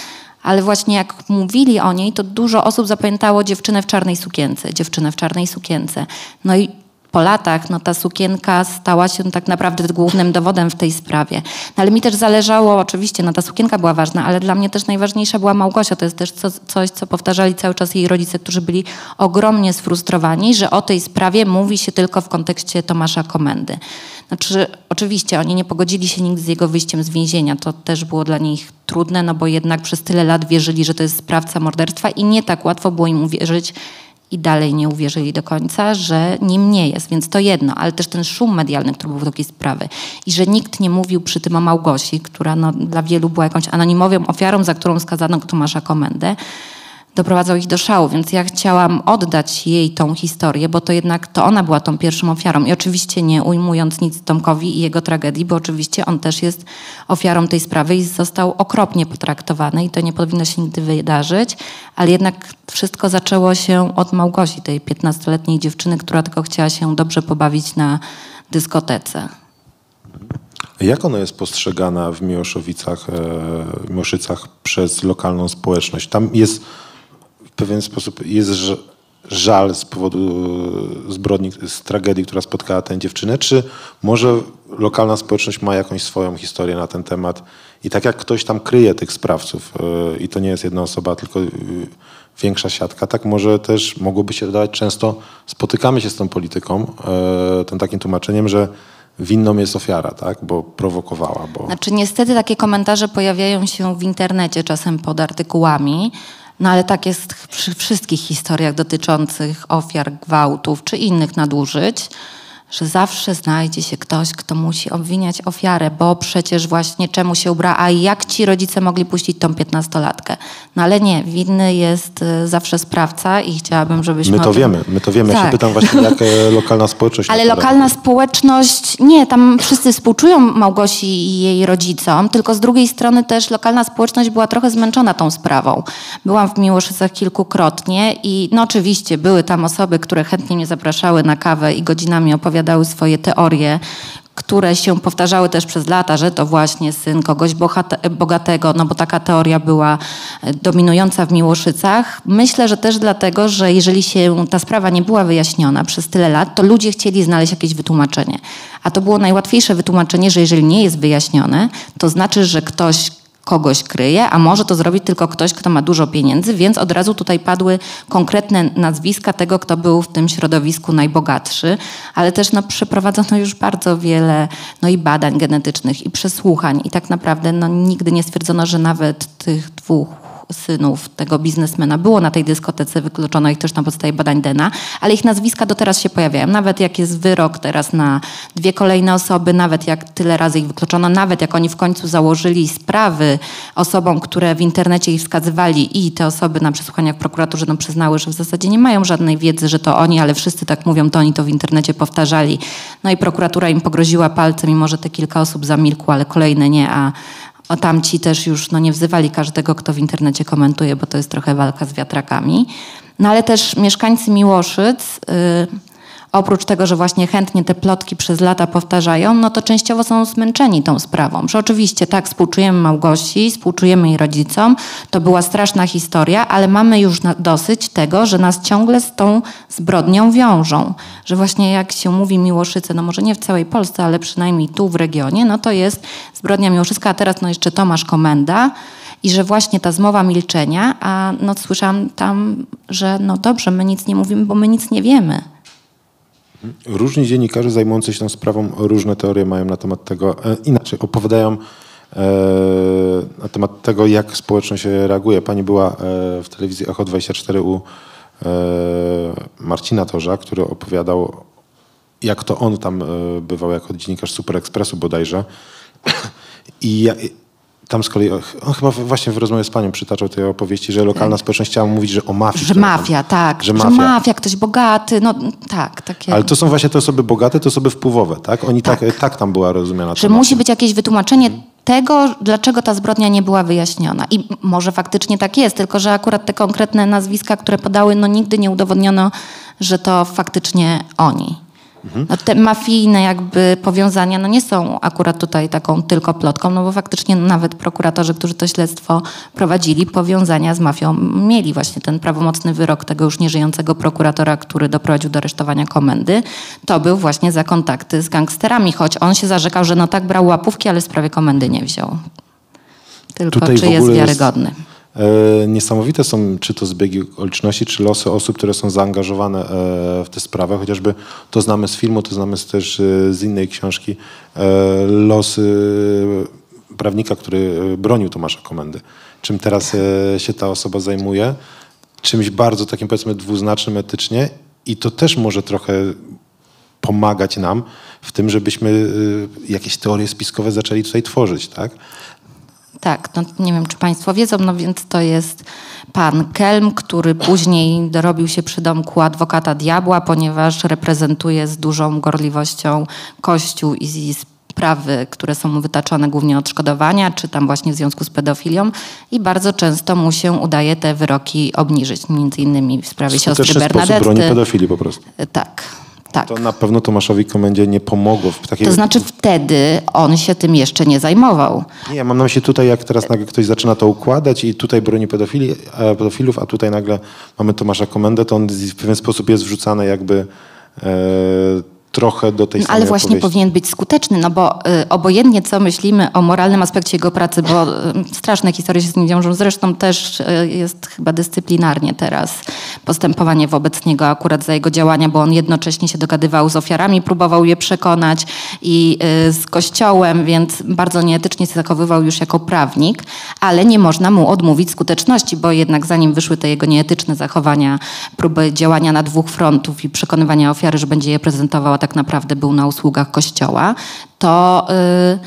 ale właśnie jak mówili o niej, to dużo osób zapamiętało dziewczynę w czarnej sukience, dziewczynę w czarnej sukience. No i po latach no, ta sukienka stała się tak naprawdę głównym dowodem w tej sprawie. No, ale mi też zależało, oczywiście, no, ta sukienka była ważna, ale dla mnie też najważniejsza była Małgosia. To jest też co, coś, co powtarzali cały czas jej rodzice, którzy byli ogromnie sfrustrowani, że o tej sprawie mówi się tylko w kontekście Tomasza Komendy. Znaczy, oczywiście oni nie pogodzili się nigdy z jego wyjściem z więzienia. To też było dla nich trudne, no bo jednak przez tyle lat wierzyli, że to jest sprawca morderstwa i nie tak łatwo było im uwierzyć, i dalej nie uwierzyli do końca, że nim nie jest. Więc to jedno, ale też ten szum medialny, który był w takiej sprawy. I że nikt nie mówił przy tym o Małgosi, która no, dla wielu była jakąś anonimową ofiarą, za którą skazano Tomasza Komendę, doprowadzał ich do szału, więc ja chciałam oddać jej tą historię, bo to jednak to ona była tą pierwszą ofiarą. I oczywiście nie ujmując nic Tomkowi i jego tragedii, bo oczywiście on też jest ofiarą tej sprawy i został okropnie potraktowany i to nie powinno się nigdy wydarzyć, ale jednak wszystko zaczęło się od Małgosi, tej 15-letniej dziewczyny, która tylko chciała się dobrze pobawić na dyskotece. Jak ona jest postrzegana w Miłoszowicach, e, Miłoszycach przez lokalną społeczność? Tam jest pewien sposób jest żal z powodu e, zbrodni, z tragedii, która spotkała tę dziewczynę, czy może lokalna społeczność ma jakąś swoją historię na ten temat i tak jak ktoś tam kryje tych sprawców e, i to nie jest jedna osoba, tylko e, większa siatka, tak może też mogłoby się wydawać często, spotykamy się z tą polityką, tym takim tłumaczeniem, że winną jest ofiara, tak? Bo prowokowała, bo... Znaczy niestety takie komentarze pojawiają się w internecie czasem pod artykułami, no ale tak jest przy wszystkich historiach dotyczących ofiar gwałtów czy innych nadużyć, że zawsze znajdzie się ktoś, kto musi obwiniać ofiarę, bo przecież właśnie czemu się ubra, a jak ci rodzice mogli puścić tą piętnastolatkę? No ale nie, winny jest y, zawsze sprawca i chciałabym, żebyśmy My to wiemy, my to wiemy. Ja się Tak. pytam właśnie, jak e, lokalna społeczność... Ale lokalna społeczność, nie, tam wszyscy współczują Małgosi i jej rodzicom, tylko z drugiej strony też lokalna społeczność była trochę zmęczona tą sprawą. Byłam w Miłoszycach kilkukrotnie i no oczywiście były tam osoby, które chętnie mnie zapraszały na kawę i godzinami opowiadały swoje teorie, które się powtarzały też przez lata, że to właśnie syn kogoś bogatego, no bo taka teoria była e, dominująca w Miłoszycach. Myślę, że też dlatego, że jeżeli się ta sprawa nie była wyjaśniona przez tyle lat, to ludzie chcieli znaleźć jakieś wytłumaczenie. A to było najłatwiejsze wytłumaczenie, że jeżeli nie jest wyjaśnione, to znaczy, że ktoś kogoś kryje, a może to zrobić tylko ktoś, kto ma dużo pieniędzy, więc od razu tutaj padły konkretne nazwiska tego, kto był w tym środowisku najbogatszy, ale też no, przeprowadzono już bardzo wiele no, i badań genetycznych, i przesłuchań i tak naprawdę no, nigdy nie stwierdzono, że nawet tych dwóch synów tego biznesmena było na tej dyskotece, wykluczono ich też na podstawie badań DNA, ale ich nazwiska do teraz się pojawiają. Nawet jak jest wyrok teraz na dwie kolejne osoby, nawet jak tyle razy ich wykluczono, nawet jak oni w końcu założyli sprawy osobom, które w internecie ich wskazywali i te osoby na przesłuchaniach w prokuraturze no, przyznały, że w zasadzie nie mają żadnej wiedzy, że to oni, ale wszyscy tak mówią, to oni to w internecie powtarzali. No i prokuratura im pogroziła palcem, mimo że te kilka osób zamilkło, ale kolejne nie, a o tamci też już no, nie wzywali każdego, kto w internecie komentuje, bo to jest trochę walka z wiatrakami. No ale też mieszkańcy Miłoszyc, y, oprócz tego, że właśnie chętnie te plotki przez lata powtarzają, no to częściowo są zmęczeni tą sprawą. Że oczywiście tak, współczujemy Małgosi, współczujemy jej rodzicom, to była straszna historia, ale mamy już dosyć tego, że nas ciągle z tą zbrodnią wiążą. Że właśnie jak się mówi Miłoszyce, no może nie w całej Polsce, ale przynajmniej tu w regionie, no to jest zbrodnia Miłoszycka, a teraz no jeszcze Tomasz Komenda, i że właśnie ta zmowa milczenia, a no słyszałam tam, że no dobrze, my nic nie mówimy, bo my nic nie wiemy. Różni dziennikarze zajmujący się tą sprawą różne teorie mają na temat tego, e, inaczej opowiadają e, na temat tego, jak społeczność reaguje. Pani była e, w telewizji Echo 24 u Marcina Torza, który opowiadał, jak to on tam bywał jako dziennikarz Super Expressu bodajże. I tam z kolei, on chyba właśnie w rozmowie z panią przytaczał tej opowieści, że lokalna społeczność chciała mówić, że o mafii. Że mafia, tak. Że Że mafia. mafia, ktoś bogaty, no tak, takie. Ale to są właśnie te osoby bogate, to osoby wpływowe, tak? Oni tak, tak, Tak. tam była rozumiana. że musi mafia. być jakieś wytłumaczenie tego, dlaczego ta zbrodnia nie była wyjaśniona. I może faktycznie tak jest, tylko że akurat te konkretne nazwiska, które podały, no nigdy nie udowodniono, że to faktycznie oni. No te mafijne jakby powiązania no nie są akurat tutaj taką tylko plotką, no bo faktycznie nawet prokuratorzy, którzy to śledztwo prowadzili, powiązania z mafią mieli właśnie ten prawomocny wyrok tego już nieżyjącego prokuratora, który doprowadził do aresztowania komendy, to był właśnie za kontakty z gangsterami, choć on się zarzekał, że no tak brał łapówki, ale sprawy komendy nie wziął. Tylko Tutaj w czy jest jest- wiarygodny. E, niesamowite są czy to zbiegi okoliczności, czy losy osób, które są zaangażowane e, w tę sprawę. Chociażby to znamy z filmu, to znamy też e, z innej książki. E, losy prawnika, który e, bronił Tomasza Komendy. Czym teraz e, się ta osoba zajmuje? Czymś bardzo takim powiedzmy dwuznacznym etycznie i to też może trochę pomagać nam w tym, żebyśmy e, jakieś teorie spiskowe zaczęli tutaj tworzyć, tak? Tak, no nie wiem, czy Państwo wiedzą, no więc to jest pan Kelm, który później dorobił się przy domku adwokata diabła, ponieważ reprezentuje z dużą gorliwością Kościół i sprawy, które są mu wytaczone głównie odszkodowania, czy tam właśnie w związku z pedofilią i bardzo często mu się udaje te wyroki obniżyć, między innymi w sprawie siostry Skuteczny broni Bernadetty. pedofilii po prostu. Tak, tak. To na pewno Tomaszowi Komendzie nie pomogło w takiej... To znaczy wtedy on się tym jeszcze nie zajmował. Nie, mam na myśli tutaj, jak teraz nagle ktoś zaczyna to układać i tutaj broni pedofili, e, pedofilów, a tutaj nagle mamy Tomasza Komendę, to on w pewien sposób jest wrzucany jakby e, trochę do tej No, samej ale właśnie opowieści. powinien być skuteczny, no bo y, obojętnie co myślimy o moralnym aspekcie jego pracy, bo y, straszne historie się z nim wiążą, zresztą też y, jest chyba dyscyplinarnie teraz postępowanie wobec niego akurat za jego działania, bo on jednocześnie się dogadywał z ofiarami, próbował je przekonać i y, z kościołem, więc bardzo nieetycznie się zachowywał już jako prawnik, ale nie można mu odmówić skuteczności, bo jednak zanim wyszły te jego nieetyczne zachowania, próby działania na dwóch frontów i przekonywania ofiary, że będzie je prezentował, tak naprawdę był na usługach kościoła, to, y,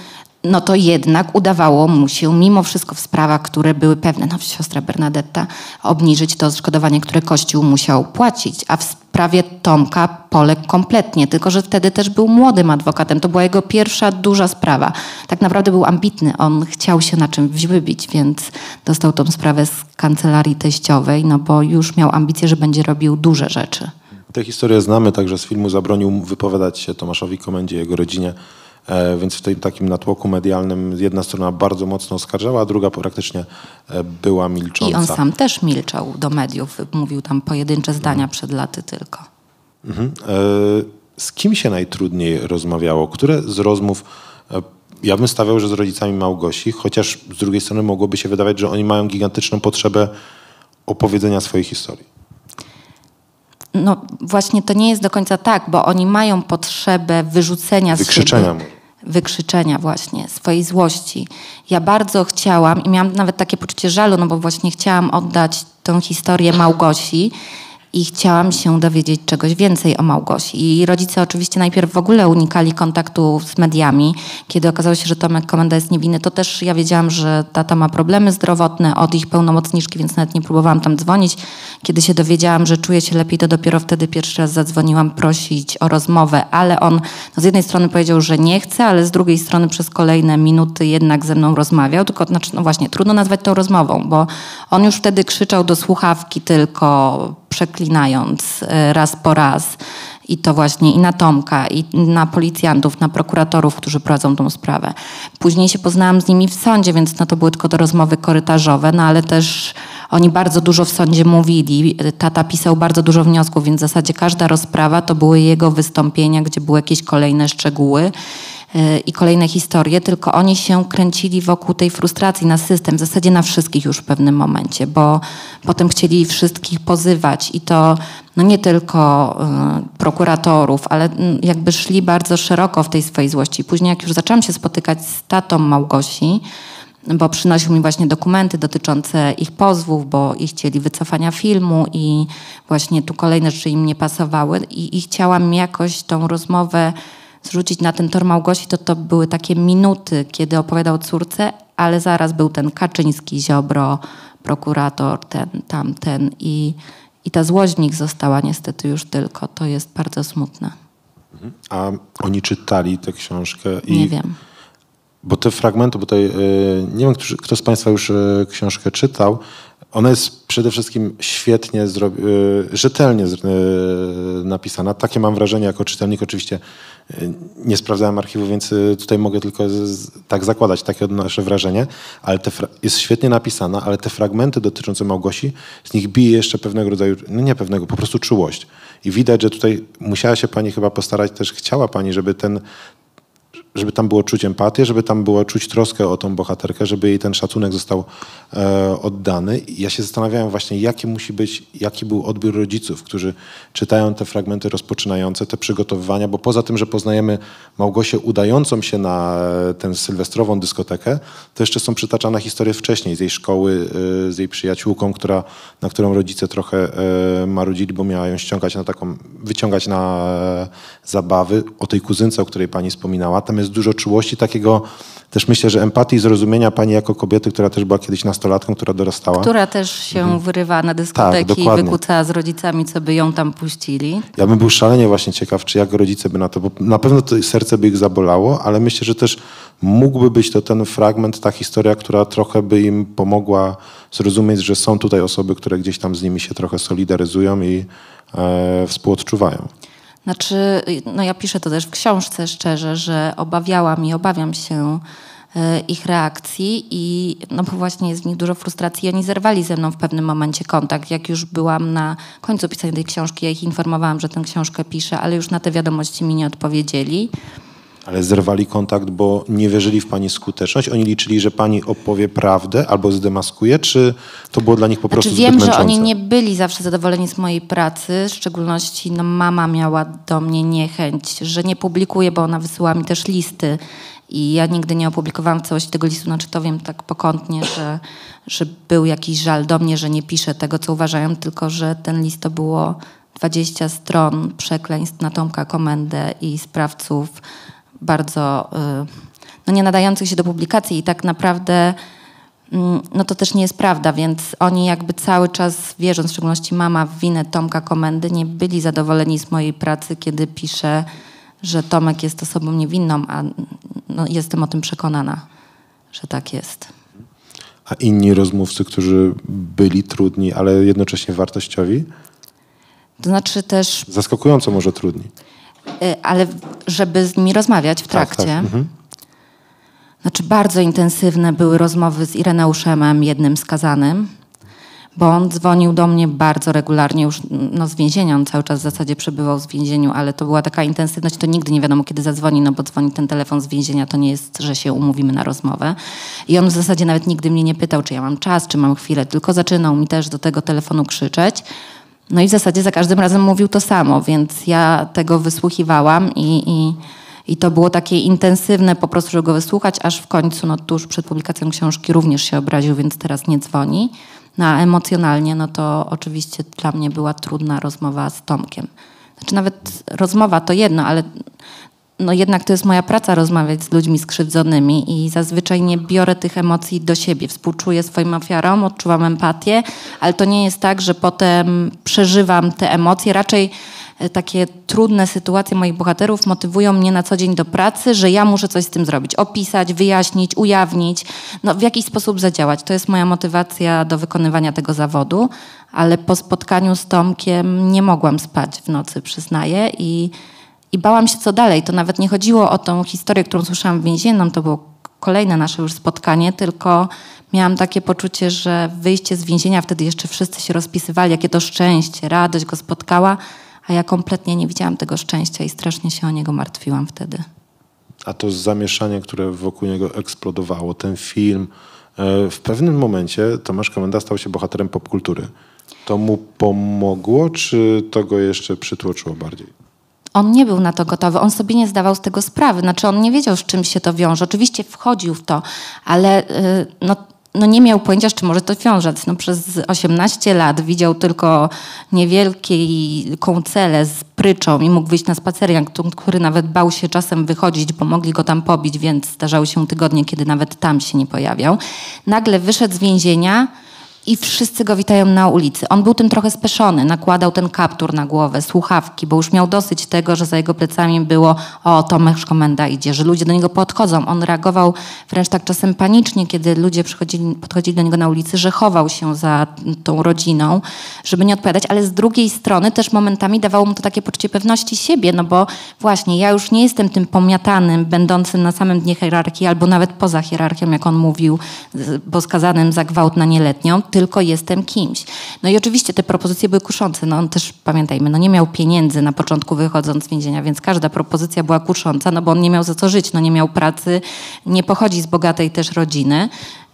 no to jednak udawało mu się mimo wszystko w sprawach, które były pewne, no siostra Bernadetta, obniżyć to odszkodowanie, które Kościół musiał płacić, a w sprawie Tomka poległ kompletnie, tylko że wtedy też był młodym adwokatem. To była jego pierwsza duża sprawa. Tak naprawdę był ambitny, on chciał się na czymś wybić, więc dostał tą sprawę z kancelarii teściowej, no bo już miał ambicje, że będzie robił duże rzeczy. Tę historię znamy także z filmu. Zabronił wypowiadać się Tomaszowi Komendzie, jego rodzinie E, Więc w tym takim natłoku medialnym jedna strona bardzo mocno oskarżała, a druga praktycznie e, była milcząca. I on sam też milczał do mediów, mówił tam pojedyncze zdania przed laty tylko. Mhm. E, Z kim się najtrudniej rozmawiało? Które z rozmów, ja bym stawiał, że z rodzicami Małgosi, chociaż z drugiej strony mogłoby się wydawać, że oni mają gigantyczną potrzebę opowiedzenia swojej historii. No właśnie to nie jest do końca tak, bo oni mają potrzebę wyrzucenia z siebie. Wykrzyczenia właśnie, swojej złości. Ja bardzo chciałam i miałam nawet takie poczucie żalu, no bo właśnie chciałam oddać tę historię Małgosi i chciałam się dowiedzieć czegoś więcej o Małgosi. I rodzice oczywiście najpierw w ogóle unikali kontaktu z mediami. Kiedy okazało się, że Tomek Komenda jest niewinny, to też ja wiedziałam, że tata ma problemy zdrowotne od ich pełnomocniczki, więc nawet nie próbowałam tam dzwonić. Kiedy się dowiedziałam, że czuje się lepiej, to dopiero wtedy pierwszy raz zadzwoniłam prosić o rozmowę, ale on no z jednej strony powiedział, że nie chce, ale z drugiej strony przez kolejne minuty jednak ze mną rozmawiał. Tylko, znaczy, no właśnie, trudno nazwać to rozmową, bo on już wtedy krzyczał do słuchawki tylko przeklinając e, raz po raz. I to właśnie i na Tomka, i na policjantów, na prokuratorów, którzy prowadzą tą sprawę. Później się poznałam z nimi w sądzie, więc no to były tylko te rozmowy korytarzowe, no ale też oni bardzo dużo w sądzie mówili. Tata pisał bardzo dużo wniosków, więc w zasadzie każda rozprawa to były jego wystąpienia, gdzie były jakieś kolejne szczegóły i kolejne historie, tylko oni się kręcili wokół tej frustracji na system, w zasadzie na wszystkich już w pewnym momencie, bo potem chcieli wszystkich pozywać i to no nie tylko y, prokuratorów, ale jakby szli bardzo szeroko w tej swojej złości. Później jak już zaczęłam się spotykać z tatą Małgosi, bo przynosił mi właśnie dokumenty dotyczące ich pozwów, bo i chcieli wycofania filmu i właśnie tu kolejne rzeczy im nie pasowały i, i chciałam jakoś tą rozmowę zrzucić na ten tor Małgosi, to to były takie minuty, kiedy opowiadał córce, ale zaraz był ten Kaczyński, Ziobro, prokurator, ten, tamten i, i ta nich została niestety już tylko. To jest bardzo smutne. A oni czytali tę książkę i Nie wiem. Bo te fragmenty, bo tutaj, e, nie wiem, kto, kto z Państwa już e, książkę czytał, ona jest przede wszystkim świetnie, e, rzetelnie e, napisana. Takie mam wrażenie jako czytelnik. Oczywiście e, nie sprawdzałem archiwu, więc tutaj mogę tylko tak zakładać, takie odnoszę wrażenie. Ale jest świetnie napisana, ale te fragmenty dotyczące Małgosi, z nich bije jeszcze pewnego rodzaju, no nie pewnego, po prostu czułość. I widać, że tutaj musiała się Pani chyba postarać, też chciała Pani, żeby ten, żeby tam było czuć empatię, żeby tam było czuć troskę o tą bohaterkę, żeby jej ten szacunek został e, oddany. I ja się zastanawiałem właśnie, jaki musi być, jaki był odbiór rodziców, którzy czytają te fragmenty rozpoczynające, te przygotowywania, bo poza tym, że poznajemy Małgosię udającą się na e, tę sylwestrową dyskotekę, to jeszcze są przytaczane historie wcześniej z jej szkoły, e, z jej przyjaciółką, która, na którą rodzice trochę e, marudzili, bo miała ją ściągać na taką, wyciągać na e, zabawy. O tej kuzynce, o której pani wspominała, tam jest dużo czułości, takiego też myślę, że empatii i zrozumienia pani jako kobiety, która też była kiedyś nastolatką, która dorastała. Która też się wyrywa na dyskoteki i Mhm. Tak, dokładnie. wykuca z rodzicami, co by ją tam puścili. Ja bym był szalenie właśnie ciekaw, czy jak rodzice by na to, bo na pewno to serce by ich zabolało, ale myślę, że też mógłby być to ten fragment, ta historia, która trochę by im pomogła zrozumieć, że są tutaj osoby, które gdzieś tam z nimi się trochę solidaryzują i e, współodczuwają. Znaczy, no ja piszę to też w książce szczerze, że obawiałam i obawiam się e, ich reakcji i no bo właśnie jest w nich dużo frustracji. Oni zerwali ze mną w pewnym momencie kontakt. Jak już byłam na końcu pisania tej książki, ja ich informowałam, że tę książkę piszę, ale już na te wiadomości mi nie odpowiedzieli. Ale zerwali kontakt, bo nie wierzyli w pani skuteczność. Oni liczyli, że pani opowie prawdę albo zdemaskuje, czy to było dla nich po prostu Znaczy, wiem, że oni nie byli zawsze zadowoleni z mojej pracy, w szczególności no, mama miała do mnie niechęć, że nie publikuję, bo ona wysyła mi też listy i ja nigdy nie opublikowałam w całości tego listu, znaczy to wiem tak pokątnie, że, że był jakiś żal do mnie, że nie piszę tego, co uważają, tylko że ten list to było 20 stron przekleństw na Tomka Komendę i sprawców bardzo y, no, nie nadających się do publikacji i tak naprawdę Mm, no to też nie jest prawda, więc oni jakby cały czas wierząc, w szczególności mama w winę Tomka Komendy, nie byli zadowoleni z mojej pracy, kiedy piszę, że Tomek jest osobą niewinną, a no, jestem o tym przekonana, że tak jest. A inni rozmówcy, którzy byli trudni, ale jednocześnie wartościowi? To znaczy też Zaskakująco może trudni. Y, Ale Żeby z nimi rozmawiać w Tak, tak. trakcie. Mhm. Znaczy bardzo intensywne były rozmowy z Ireneuszem, jednym skazanym, bo on dzwonił do mnie bardzo regularnie już no, z więzienia. On cały czas w zasadzie przebywał w więzieniu, ale to była taka intensywność, to nigdy nie wiadomo kiedy zadzwoni, no bo dzwoni ten telefon z więzienia, to nie jest, że się umówimy na rozmowę. I on w zasadzie nawet nigdy mnie nie pytał, czy ja mam czas, czy mam chwilę, tylko zaczynał mi też do tego telefonu krzyczeć. No i w zasadzie za każdym razem mówił to samo, więc ja tego wysłuchiwałam i, i, i to było takie intensywne po prostu, żeby go wysłuchać, aż w końcu, no tuż przed publikacją książki również się obraził, więc teraz nie dzwoni. No a emocjonalnie, no to oczywiście dla mnie była trudna rozmowa z Tomkiem. Znaczy nawet rozmowa to jedno, ale no jednak to jest moja praca rozmawiać z ludźmi skrzywdzonymi i zazwyczaj nie biorę tych emocji do siebie. Współczuję swoim ofiarom, odczuwam empatię, ale to nie jest tak, że potem przeżywam te emocje. Raczej e, takie trudne sytuacje moich bohaterów motywują mnie na co dzień do pracy, że ja muszę coś z tym zrobić. Opisać, wyjaśnić, ujawnić, no w jakiś sposób zadziałać. To jest moja motywacja do wykonywania tego zawodu, ale po spotkaniu z Tomkiem nie mogłam spać w nocy, przyznaję i i bałam się, co dalej. To nawet nie chodziło o tą historię, którą słyszałam w więzienną, to było kolejne nasze już spotkanie, tylko miałam takie poczucie, że wyjście z więzienia, wtedy jeszcze wszyscy się rozpisywali, jakie to szczęście, radość go spotkała, a ja kompletnie nie widziałam tego szczęścia i strasznie się o niego martwiłam wtedy. A to zamieszanie, które wokół niego eksplodowało, ten film, e, w pewnym momencie Tomasz Komenda stał się bohaterem popkultury. To mu pomogło, czy to go jeszcze przytłoczyło bardziej? On nie był na to gotowy, on sobie nie zdawał z tego sprawy, znaczy on nie wiedział, z czym się to wiąże. Oczywiście wchodził w to, ale y, no, no nie miał pojęcia, z czym może to wiązać. No przez 18 lat widział tylko niewielką celę z pryczą i mógł wyjść na spacer, który nawet bał się czasem wychodzić, bo mogli go tam pobić, więc zdarzały się tygodnie, kiedy nawet tam się nie pojawiał. Nagle wyszedł z więzienia, i wszyscy go witają na ulicy. On był tym trochę speszony, nakładał ten kaptur na głowę, słuchawki, bo już miał dosyć tego, że za jego plecami było o, Tomasz Komenda idzie, że ludzie do niego podchodzą. On reagował wręcz tak czasem panicznie, kiedy ludzie przychodzili, podchodzili do niego na ulicy, że chował się za tą rodziną, żeby nie odpowiadać, ale z drugiej strony też momentami dawało mu to takie poczucie pewności siebie, no bo właśnie ja już nie jestem tym pomiatanym, będącym na samym dnie hierarchii albo nawet poza hierarchią, jak on mówił, bo skazanym za gwałt na nieletnią, tylko jestem kimś. No i oczywiście te propozycje były kuszące. No on też, pamiętajmy, no nie miał pieniędzy na początku wychodząc z więzienia, więc każda propozycja była kusząca, no bo on nie miał za co żyć, no nie miał pracy, nie pochodzi z bogatej też rodziny,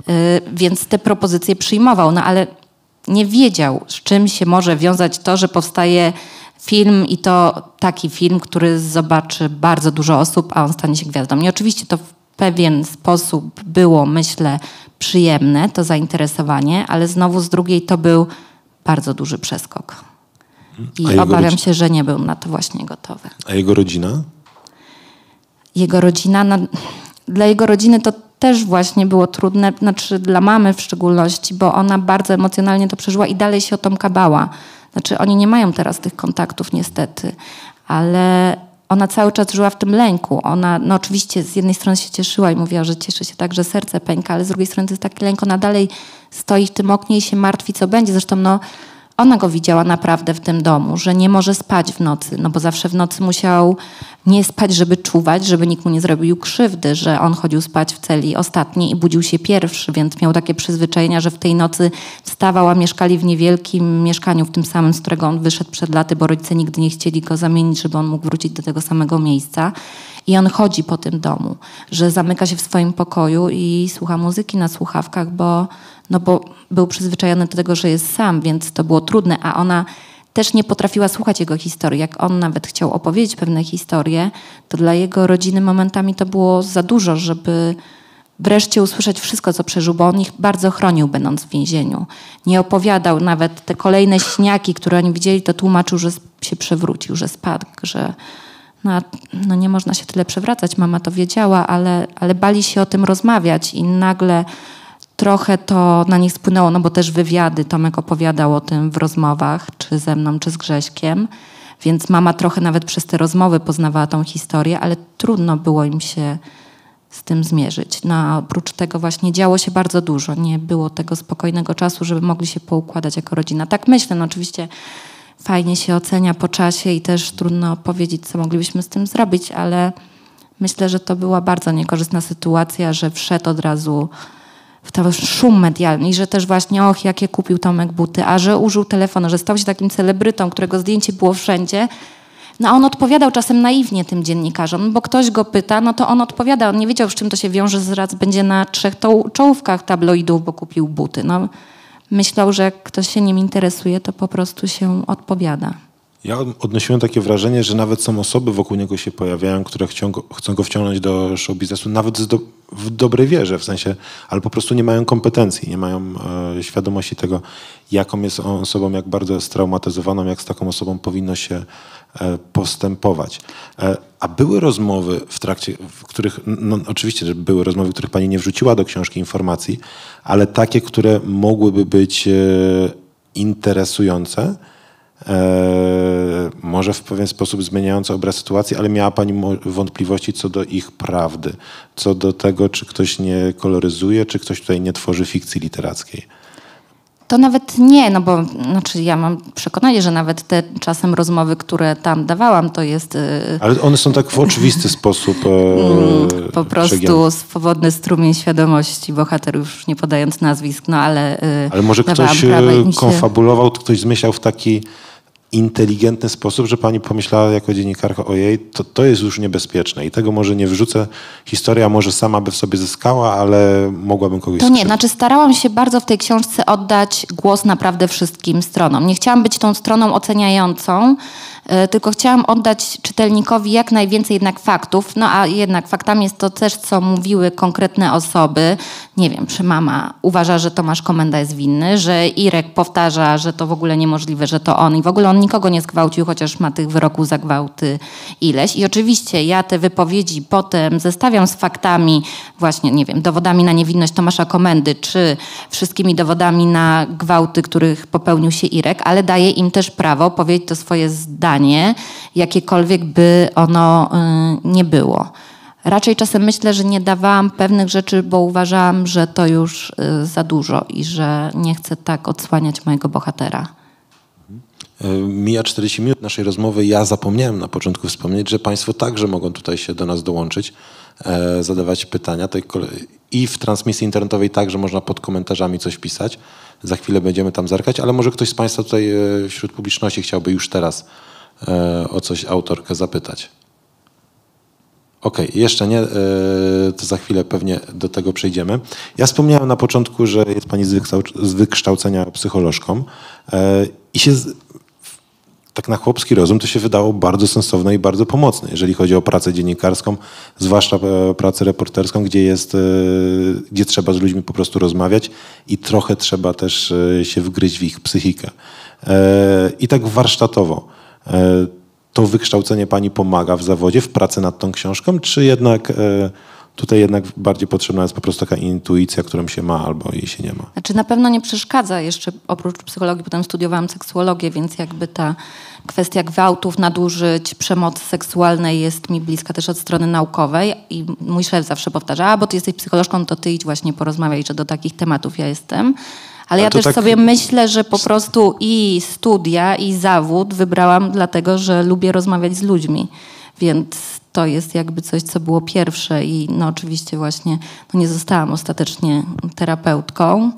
yy, więc te propozycje przyjmował, no ale nie wiedział, z czym się może wiązać to, że powstaje film i to taki film, który zobaczy bardzo dużo osób, a on stanie się gwiazdą. I oczywiście to w pewien sposób było, myślę, przyjemne, to zainteresowanie, ale znowu z drugiej to był bardzo duży przeskok. I obawiam się, że nie był na to właśnie gotowy. A jego rodzina? Jego rodzina, no, dla jego rodziny to też właśnie było trudne, znaczy dla mamy w szczególności, bo ona bardzo emocjonalnie to przeżyła i dalej się o Tomka bała. Znaczy oni nie mają teraz tych kontaktów niestety, ale ona cały czas żyła w tym lęku. Ona, no oczywiście z jednej strony się cieszyła i mówiła, że cieszy się tak, że serce pęka, ale z drugiej strony to jest taki lęk, ona dalej stoi w tym oknie i się martwi, co będzie. Zresztą no, ona go widziała naprawdę w tym domu, że nie może spać w nocy, no bo zawsze w nocy musiał nie spać, żeby czuwać, żeby nikt mu nie zrobił krzywdy, że on chodził spać w celi ostatni i budził się pierwszy, więc miał takie przyzwyczajenia, że w tej nocy wstawał, a mieszkali w niewielkim mieszkaniu, w tym samym, z którego on wyszedł przed laty, bo rodzice nigdy nie chcieli go zamienić, żeby on mógł wrócić do tego samego miejsca. I on chodzi po tym domu, że zamyka się w swoim pokoju i słucha muzyki na słuchawkach, bo, no bo był przyzwyczajony do tego, że jest sam, więc to było trudne, a ona też nie potrafiła słuchać jego historii. Jak on nawet chciał opowiedzieć pewne historie, to dla jego rodziny momentami to było za dużo, żeby wreszcie usłyszeć wszystko, co przeżył, bo on ich bardzo chronił, będąc w więzieniu. Nie opowiadał nawet te kolejne śniaki, które oni widzieli, to tłumaczył, że się przewrócił, że spadł, że no, no nie można się tyle przewracać, mama to wiedziała, ale, ale bali się o tym rozmawiać i nagle trochę to na nich spłynęło, no bo też wywiady Tomek opowiadał o tym w rozmowach, czy ze mną, czy z Grześkiem, więc mama trochę nawet przez te rozmowy poznawała tą historię, ale trudno było im się z tym zmierzyć. No a oprócz tego właśnie działo się bardzo dużo. Nie było tego spokojnego czasu, żeby mogli się poukładać jako rodzina. Tak myślę, no oczywiście fajnie się ocenia po czasie i też trudno powiedzieć, co moglibyśmy z tym zrobić, ale myślę, że to była bardzo niekorzystna sytuacja, że wszedł od razu w ten szum medialny i że też właśnie, och, jakie kupił Tomek buty, a że użył telefonu, że stał się takim celebrytą, którego zdjęcie było wszędzie. No a on odpowiadał czasem naiwnie tym dziennikarzom, bo ktoś go pyta, no to on odpowiada. On nie wiedział, z czym to się wiąże, zaraz będzie na trzech czołówkach tabloidów, bo kupił buty. No, myślał, że jak ktoś się nim interesuje, to po prostu się odpowiada. Ja od- odnosiłem takie wrażenie, że nawet są osoby wokół niego się pojawiają, które chcą go, chcą go wciągnąć do show biznesu, nawet do, w dobrej wierze, w sensie, ale po prostu nie mają kompetencji, nie mają e, świadomości tego, jaką jest osobą, jak bardzo jest straumatyzowaną, jak z taką osobą powinno się e, postępować. E, a były rozmowy w trakcie, w których, no oczywiście, że były rozmowy, w których pani nie wrzuciła do książki informacji, ale takie, które mogłyby być e, interesujące, może w pewien sposób zmieniające obraz sytuacji, ale miała Pani wątpliwości co do ich prawdy, co do tego, czy ktoś nie koloryzuje, czy ktoś tutaj nie tworzy fikcji literackiej. To nawet nie, no bo znaczy ja mam przekonanie, że nawet te czasem rozmowy, które tam dawałam, to jest y, Ale one są tak w oczywisty sposób e, po prostu przegięte. swobodny strumień świadomości bohaterów, już nie podając nazwisk, no ale y, Ale może ktoś prawa e, im się- konfabulował, ktoś zmyślał w taki inteligentny sposób, że pani pomyślała jako dziennikarka, ojej, to, to jest już niebezpieczne i tego może nie wrzucę. Historia może sama by w sobie zyskała, ale mogłabym kogoś To nie, skrzywdzić. znaczy starałam się bardzo w tej książce oddać głos naprawdę wszystkim stronom. Nie chciałam być tą stroną oceniającą, tylko chciałam oddać czytelnikowi jak najwięcej jednak faktów, no a jednak faktami jest to też, co mówiły konkretne osoby. Nie wiem, czy mama uważa, że Tomasz Komenda jest winny, że Irek powtarza, że to w ogóle niemożliwe, że to on i w ogóle on nikogo nie zgwałcił, chociaż ma tych wyroków za gwałty ileś. I oczywiście ja te wypowiedzi potem zestawiam z faktami, właśnie, nie wiem, dowodami na niewinność Tomasza Komendy, czy wszystkimi dowodami na gwałty, których popełnił się Irek, ale daję im też prawo powiedzieć to swoje zdanie, jakiekolwiek by ono y, nie było. Raczej czasem myślę, że nie dawałam pewnych rzeczy, bo uważałam, że to już y, za dużo i że nie chcę tak odsłaniać mojego bohatera. E, Mija 40 minut naszej rozmowy. Ja zapomniałem na początku wspomnieć, że Państwo także mogą tutaj się do nas dołączyć, e, zadawać pytania. I w transmisji internetowej także można pod komentarzami coś pisać. Za chwilę będziemy tam zerkać, ale może ktoś z Państwa tutaj e, wśród publiczności chciałby już teraz o coś autorkę zapytać. Okej, jeszcze nie, e, to za chwilę pewnie do tego przejdziemy. Ja wspomniałem na początku, że jest Pani z wykształc- z wykształcenia psycholożką e, i się tak na chłopski rozum to się wydało bardzo sensowne i bardzo pomocne, jeżeli chodzi o pracę dziennikarską, zwłaszcza e, pracę reporterską, gdzie jest, e, gdzie trzeba z ludźmi po prostu rozmawiać i trochę trzeba też e, się wgryźć w ich psychikę. E, I tak warsztatowo. E, To wykształcenie pani pomaga w zawodzie, w pracy nad tą książką, czy jednak e, tutaj jednak bardziej potrzebna jest po prostu taka intuicja, którą się ma albo jej się nie ma? Znaczy na pewno nie przeszkadza jeszcze, oprócz psychologii, potem studiowałam seksuologię, więc jakby ta kwestia gwałtów, nadużyć, przemocy seksualnej jest mi bliska też od strony naukowej i mój szef zawsze powtarza, a bo ty jesteś psycholożką, to ty idź właśnie porozmawiaj, że do takich tematów ja jestem. Ale ja też tak- sobie myślę, że po prostu i studia, i zawód wybrałam dlatego, że lubię rozmawiać z ludźmi. Więc to jest jakby coś, co było pierwsze i no oczywiście właśnie no nie zostałam ostatecznie terapeutką,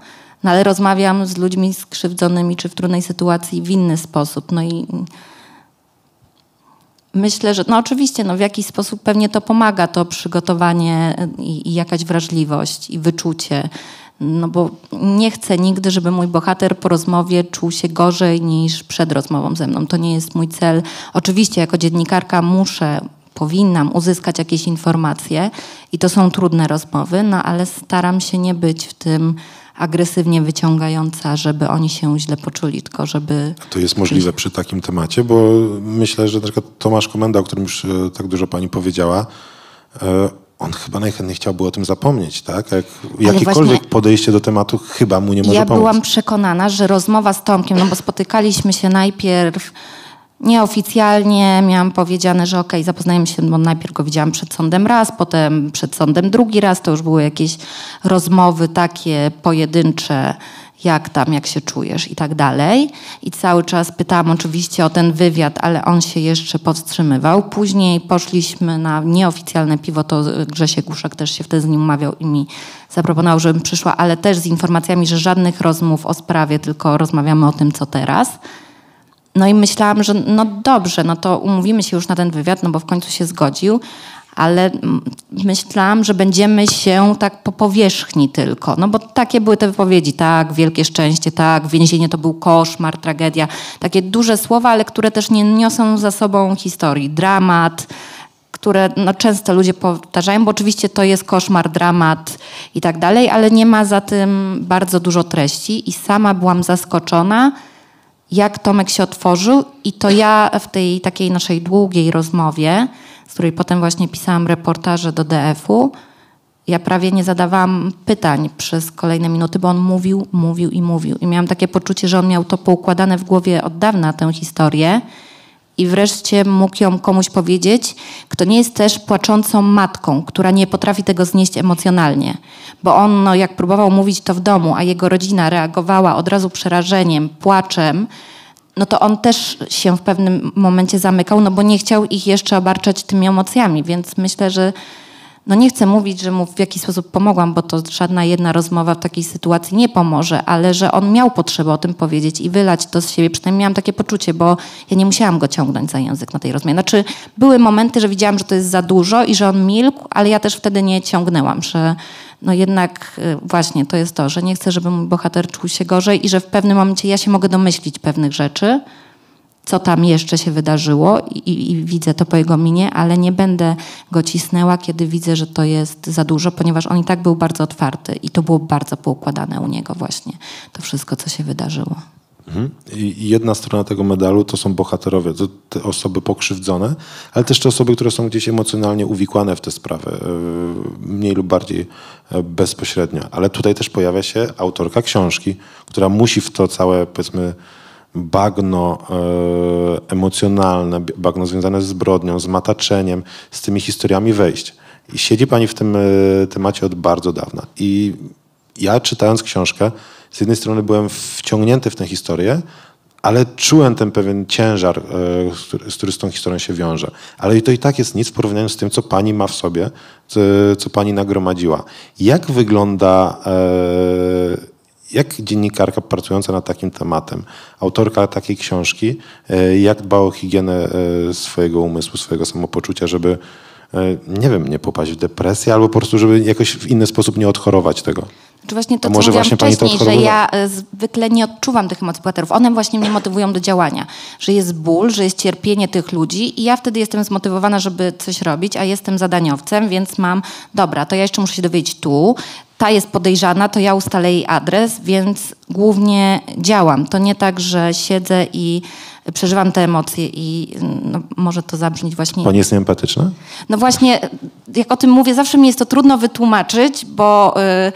no ale rozmawiam z ludźmi skrzywdzonymi czy w trudnej sytuacji w inny sposób. No i myślę, że no oczywiście no w jakiś sposób pewnie to pomaga, to przygotowanie i, i jakaś wrażliwość i wyczucie. No bo nie chcę nigdy, żeby mój bohater po rozmowie czuł się gorzej niż przed rozmową ze mną. To nie jest mój cel. Oczywiście jako dziennikarka muszę, powinnam uzyskać jakieś informacje i to są trudne rozmowy, no ale staram się nie być w tym agresywnie wyciągająca, żeby oni się źle poczuli, tylko żeby To jest możliwe przy takim temacie, bo myślę, że na przykład Tomasz Komenda, o którym już e, tak dużo pani powiedziała, e, on chyba najchętniej chciałby o tym zapomnieć, tak? Jak, jakiekolwiek właśnie- podejście do tematu chyba mu nie może ja pomóc. byłam przekonana, że rozmowa z Tomkiem, no bo spotykaliśmy się najpierw nieoficjalnie, miałam powiedziane, że okej, zapoznajemy się, bo najpierw go widziałam przed sądem raz, potem przed sądem drugi raz, to już były jakieś rozmowy takie pojedyncze jak tam, jak się czujesz i tak dalej. I cały czas pytałam oczywiście o ten wywiad, ale on się jeszcze powstrzymywał. Później poszliśmy na nieoficjalne piwo, to Grzesiek Guszak też się wtedy z nim umawiał i mi zaproponował, żebym przyszła, ale też z informacjami, że żadnych rozmów o sprawie, tylko rozmawiamy o tym, co teraz. No i myślałam, że no dobrze, no to umówimy się już na ten wywiad, no bo w końcu się zgodził, ale myślałam, że będziemy się tak po powierzchni tylko. No bo takie były te wypowiedzi, tak, wielkie szczęście, tak, więzienie to był koszmar, tragedia. Takie duże słowa, ale które też nie niosą za sobą historii. Dramat, które no, często ludzie powtarzają, bo oczywiście to jest koszmar, dramat i tak dalej, ale nie ma za tym bardzo dużo treści i sama byłam zaskoczona, jak Tomek się otworzył i to ja w tej takiej naszej długiej rozmowie, z której potem właśnie pisałam reportaże do DF-u, ja prawie nie zadawałam pytań przez kolejne minuty, bo on mówił, mówił i mówił. I miałam takie poczucie, że on miał to poukładane w głowie od dawna, tę historię. I wreszcie mógł ją komuś powiedzieć, kto nie jest też płaczącą matką, która nie potrafi tego znieść emocjonalnie. Bo on, no, jak próbował mówić to w domu, a jego rodzina reagowała od razu przerażeniem, płaczem, no to on też się w pewnym momencie zamykał, no bo nie chciał ich jeszcze obarczać tymi emocjami, więc myślę, że no nie chcę mówić, że mu w jakiś sposób pomogłam, bo to żadna jedna rozmowa w takiej sytuacji nie pomoże, ale że on miał potrzebę o tym powiedzieć i wylać to z siebie. Przynajmniej miałam takie poczucie, bo ja nie musiałam go ciągnąć za język na tej rozmowie. Znaczy, były momenty, że widziałam, że to jest za dużo i że on milkł, ale ja też wtedy nie ciągnęłam, że no jednak y, właśnie to jest to, że nie chcę, żeby mój bohater czuł się gorzej i że w pewnym momencie ja się mogę domyślić pewnych rzeczy, co tam jeszcze się wydarzyło i, i, widzę to po jego minie, ale nie będę go cisnęła, kiedy widzę, że to jest za dużo, ponieważ on i tak był bardzo otwarty i to było bardzo poukładane u niego właśnie, to wszystko, co się wydarzyło. Mhm. I jedna strona tego medalu to są bohaterowie, to te osoby pokrzywdzone, ale też te osoby, które są gdzieś emocjonalnie uwikłane w te sprawy, e, mniej lub bardziej e, bezpośrednio. Ale tutaj też pojawia się autorka książki, która musi w to całe, powiedzmy, bagno e, emocjonalne, bagno związane z zbrodnią, z mataczeniem, z tymi historiami wejść. I siedzi pani w tym temacie od bardzo dawna. I ja czytając książkę, z jednej strony byłem wciągnięty w tę historię, ale czułem ten pewien ciężar, e, który z tą historią się wiąże. Ale to i tak jest nic w porównaniu z tym, co pani ma w sobie, co, co pani nagromadziła. Jak wygląda jak dziennikarka pracująca nad takim tematem, autorka takiej książki, e, jak dba o higienę e, swojego umysłu, swojego samopoczucia, żeby, e, nie wiem, nie popaść w depresję albo po prostu, żeby jakoś w inny sposób nie odchorować tego? Czy właśnie to, co może mówiłam wcześniej, że ja zwykle nie odczuwam tych emocji bohaterów. One właśnie mnie motywują do działania. Że jest ból, że jest cierpienie tych ludzi i ja wtedy jestem zmotywowana, żeby coś robić, a jestem zadaniowcem, więc mam, dobra, to ja jeszcze muszę się dowiedzieć tu, ta jest podejrzana, to ja ustalę jej adres, więc głównie działam. To nie tak, że siedzę i przeżywam te emocje i no, może to zabrzmieć właśnie... Pani jest nieempatyczna? No właśnie, jak o tym mówię, zawsze mi jest to trudno wytłumaczyć, bo... Yy,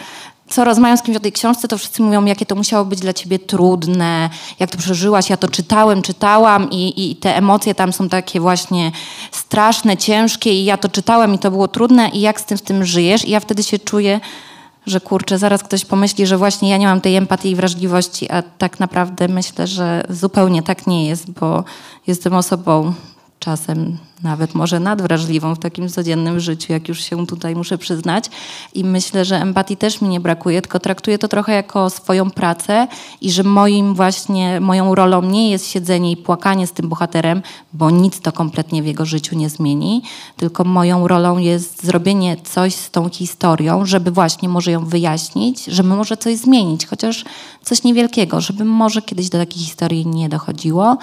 co rozmawiam z kimś o tej książce, to wszyscy mówią, jakie to musiało być dla ciebie trudne, jak to przeżyłaś. Ja to czytałem, czytałam i, i te emocje tam są takie właśnie straszne, ciężkie i ja to czytałem i to było trudne i jak z tym, z tym żyjesz. I ja wtedy się czuję że kurczę, zaraz ktoś pomyśli, że właśnie ja nie mam tej empatii i wrażliwości, a tak naprawdę myślę, że zupełnie tak nie jest, bo jestem osobą czasem nawet może nadwrażliwą w takim codziennym życiu, jak już się tutaj muszę przyznać. I myślę, że empatii też mi nie brakuje, tylko traktuję to trochę jako swoją pracę i że moim właśnie, moją rolą nie jest siedzenie i płakanie z tym bohaterem, bo nic to kompletnie w jego życiu nie zmieni, tylko moją rolą jest zrobienie coś z tą historią, żeby właśnie może ją wyjaśnić, żeby może coś zmienić, chociaż coś niewielkiego, żeby może kiedyś do takiej historii nie dochodziło,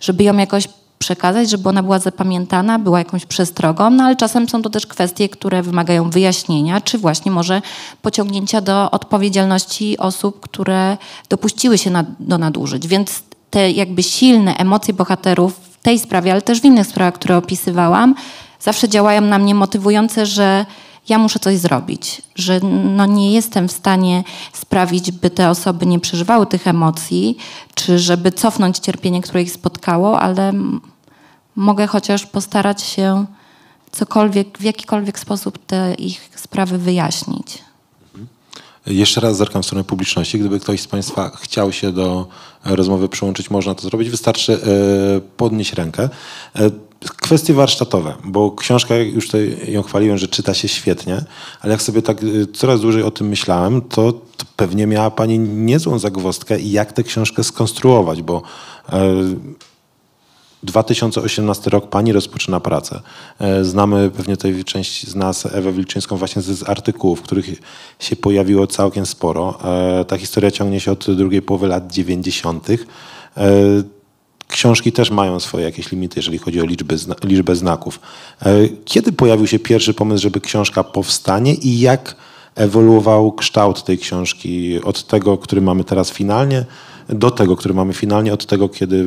żeby ją jakoś przekazać, żeby ona była zapamiętana, była jakąś przestrogą, no ale czasem są to też kwestie, które wymagają wyjaśnienia, czy właśnie może pociągnięcia do odpowiedzialności osób, które dopuściły się do nadużyć. Więc te jakby silne emocje bohaterów w tej sprawie, ale też w innych sprawach, które opisywałam, zawsze działają na mnie motywujące, że ja muszę coś zrobić, że no nie jestem w stanie sprawić, by te osoby nie przeżywały tych emocji, czy żeby cofnąć cierpienie, które ich spotkało, ale mogę chociaż postarać się cokolwiek, w jakikolwiek sposób te ich sprawy wyjaśnić. Jeszcze raz zerkam w stronę publiczności. Gdyby ktoś z Państwa chciał się do e, rozmowy przyłączyć, można to zrobić. Wystarczy e, podnieść rękę. Kwestie warsztatowe, bo książka, już tutaj ją chwaliłem, że czyta się świetnie, ale jak sobie tak e, coraz dłużej o tym myślałem, to, to pewnie miała Pani niezłą zagwozdkę, jak tę książkę skonstruować, bo e, 2018 rok pani rozpoczyna pracę. E, Znamy pewnie tutaj część z nas Ewę Wilczyńską właśnie z, z artykułów, których się pojawiło całkiem sporo. E, Ta historia ciągnie się od drugiej połowy lat 90. Książki też mają swoje jakieś limity, jeżeli chodzi o liczbę, zna, liczbę znaków. E, Kiedy pojawił się pierwszy pomysł, żeby książka powstanie i jak ewoluował kształt tej książki od tego, który mamy teraz finalnie, do tego, który mamy finalnie, od tego, kiedy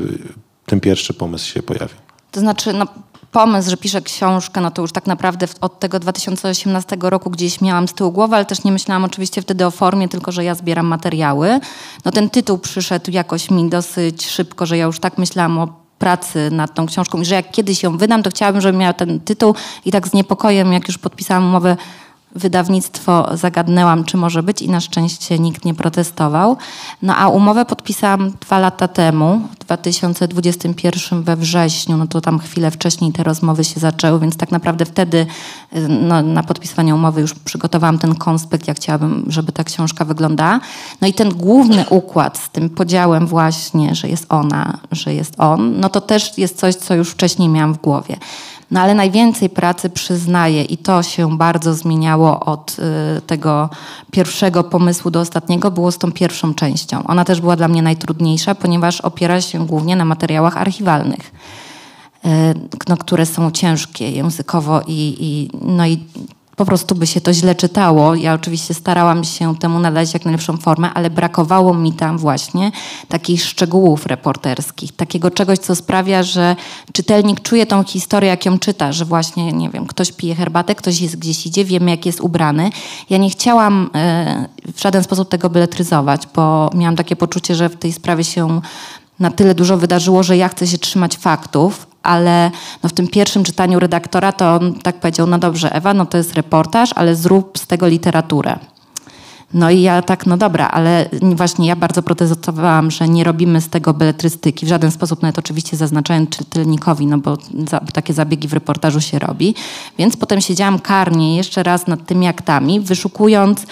ten pierwszy pomysł się pojawił. To znaczy, no, pomysł, że piszę książkę, no to już tak naprawdę od tego 2018 roku gdzieś miałam z tyłu głowy, ale też nie myślałam oczywiście wtedy o formie, tylko że ja zbieram materiały. No ten tytuł przyszedł jakoś mi dosyć szybko, że ja już tak myślałam o pracy nad tą książką i że jak kiedyś ją wydam, to chciałabym, żeby miała ten tytuł i tak z niepokojem, jak już podpisałam umowę wydawnictwo zagadnęłam, czy może być i na szczęście nikt nie protestował. No a umowę podpisałam dwa lata temu, w 2021 we wrześniu, no to tam chwilę wcześniej te rozmowy się zaczęły, więc tak naprawdę wtedy no, na podpisywanie umowy już przygotowałam ten konspekt, jak chciałabym, żeby ta książka wyglądała. No i ten główny układ z tym podziałem właśnie, że jest ona, że jest on, no to też jest coś, co już wcześniej miałam w głowie. No ale najwięcej pracy przyznaję i to się bardzo zmieniało od y, tego pierwszego pomysłu do ostatniego, było z tą pierwszą częścią. Ona też była dla mnie najtrudniejsza, ponieważ opiera się głównie na materiałach archiwalnych, y, no, które są ciężkie językowo i, i, no i po prostu by się to źle czytało. Ja oczywiście starałam się temu nadać jak najlepszą formę, ale brakowało mi tam właśnie takich szczegółów reporterskich, takiego czegoś, co sprawia, że czytelnik czuje tą historię, jak ją czyta, że właśnie, nie wiem, ktoś pije herbatę, ktoś jest gdzieś idzie, wiemy, jak jest ubrany. Ja nie chciałam e, w żaden sposób tego beletryzować, bo miałam takie poczucie, że w tej sprawie się na tyle dużo wydarzyło, że ja chcę się trzymać faktów, ale no w tym pierwszym czytaniu redaktora to on tak powiedział, no dobrze Ewa, no to jest reportaż, ale zrób z tego literaturę. No i ja tak, no dobra, ale właśnie ja bardzo protestowałam, że nie robimy z tego beletrystyki w żaden sposób, nawet oczywiście zaznaczając czytelnikowi, no bo za, takie zabiegi w reportażu się robi. Więc potem siedziałam karnie jeszcze raz nad tymi aktami, wyszukując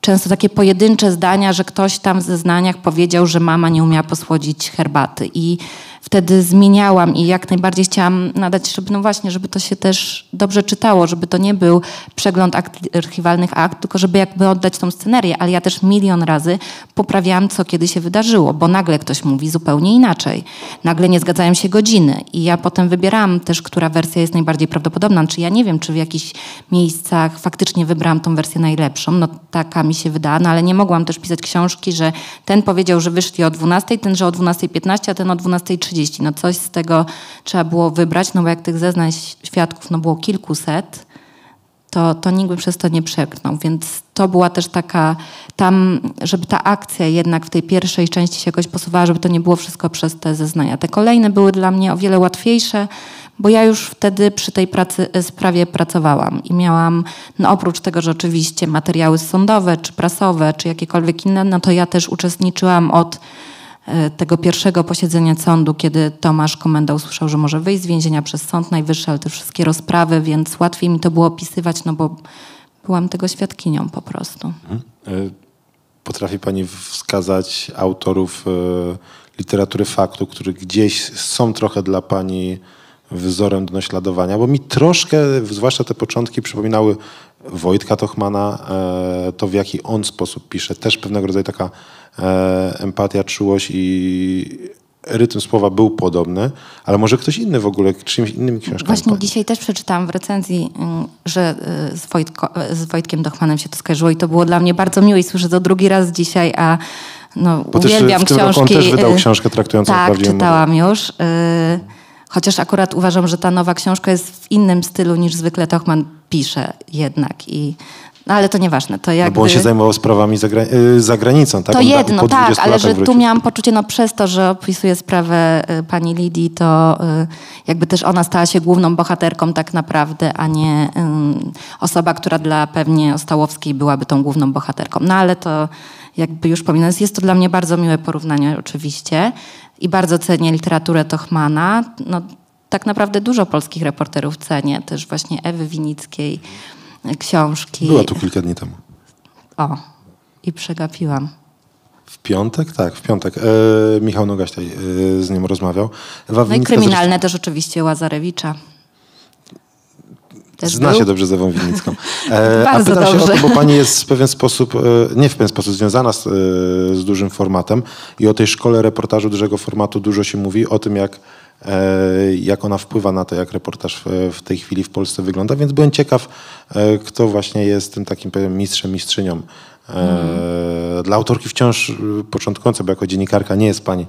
często takie pojedyncze zdania, że ktoś tam w zeznaniach powiedział, że mama nie umiała posłodzić herbaty. I wtedy zmieniałam i jak najbardziej chciałam nadać, żeby no właśnie, żeby to się też dobrze czytało, żeby to nie był przegląd akt, archiwalnych akt, tylko żeby jakby oddać tą scenerię. Ale ja też milion razy poprawiałam, co kiedy się wydarzyło, bo nagle ktoś mówi zupełnie inaczej. Nagle nie zgadzają się godziny. I ja potem wybierałam też, która wersja jest najbardziej prawdopodobna. Czy ja nie wiem, czy w jakichś miejscach faktycznie wybrałam tą wersję najlepszą. No taka mi się wydała, no ale nie mogłam też pisać książki, że ten powiedział, że wyszli o 12, ten, że o 12.15, a ten o 12.30. No coś z tego trzeba było wybrać, no bo jak tych zeznań świadków no było kilkuset, to, to nikt by przez to nie przeknął. Więc to była też taka, tam, żeby ta akcja jednak w tej pierwszej części się jakoś posuwała, żeby to nie było wszystko przez te zeznania. Te kolejne były dla mnie o wiele łatwiejsze, bo ja już wtedy przy tej pracy, sprawie pracowałam i miałam, no oprócz tego, że oczywiście materiały sądowe, czy prasowe, czy jakiekolwiek inne, no to ja też uczestniczyłam od e, tego pierwszego posiedzenia sądu, kiedy Tomasz Komenda usłyszał, że może wyjść z więzienia przez Sąd Najwyższy, ale te wszystkie rozprawy, więc łatwiej mi to było opisywać, no bo byłam tego świadkinią po prostu. E, Potrafi Pani wskazać autorów e, literatury faktu, którzy gdzieś są trochę dla Pani wzorem do naśladowania, bo mi troszkę, zwłaszcza te początki, przypominały Wojtka Tochmana, e, to w jaki on sposób pisze. Też pewnego rodzaju taka e, empatia, czułość i rytm słowa był podobny, ale może ktoś inny w ogóle, czyimiś innymi książkami. Właśnie dzisiaj też przeczytałam w recenzji, ym, że y, z, Wojtko, z Wojtkiem Dochmanem się to skojarzyło i to było dla mnie bardzo miłe i słyszę to drugi raz dzisiaj, a no, Bo też uwielbiam w tym książki. roku on też wydał książkę traktującą Tak, czytałam już. y, Chociaż akurat uważam, że ta nowa książka jest w innym stylu niż zwykle Tochman pisze jednak i No ale to nieważne, to No jakby... bo on się zajmował sprawami zagra y, za granicą, tak? To On jedno, tak, 20 ale że tu wrócił. miałam poczucie, no przez to, że opisuję sprawę y, pani Lidii, to y, jakby też ona stała się główną bohaterką tak naprawdę, a nie osoba, która dla pewnie Ostałowskiej byłaby tą główną bohaterką. No ale to jakby już pominąć, jest to dla mnie bardzo miłe porównanie oczywiście i bardzo cenię literaturę Tochmana. No, tak naprawdę dużo polskich reporterów cenię, też właśnie Ewy Winickiej, y, książki. Była tu kilka dni temu. O, i przegapiłam. W piątek? Tak, w piątek. E, Michał Nogaśtaj e, z nim rozmawiał. Ewa No i Winicka kryminalne też oczywiście Łazarewicza. Też Zna był? się dobrze z Ewą Winnicką. E, Bardzo a pytam się dobrze. o to, bo pani jest w pewien sposób, e, nie w pewien sposób związana z, e, z dużym formatem i o tej szkole reportażu dużego formatu dużo się mówi, o tym jak, e, jak ona wpływa na to, jak reportaż w, tej chwili w Polsce wygląda, więc byłem ciekaw, kto właśnie jest tym takim mistrzem, mistrzynią. E, Dla autorki wciąż początkującej, bo jako dziennikarka nie jest pani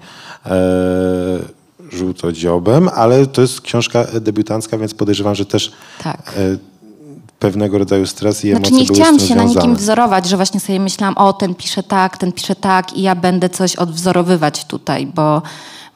żółtodziobem, ale to jest książka debiutancka, więc podejrzewam, że też Tak. e, pewnego rodzaju stres i Znaczy emocje nie były chciałam się na związane. nikim wzorować, że właśnie sobie myślałam, o ten pisze tak, ten pisze tak i ja będę coś odwzorowywać tutaj, bo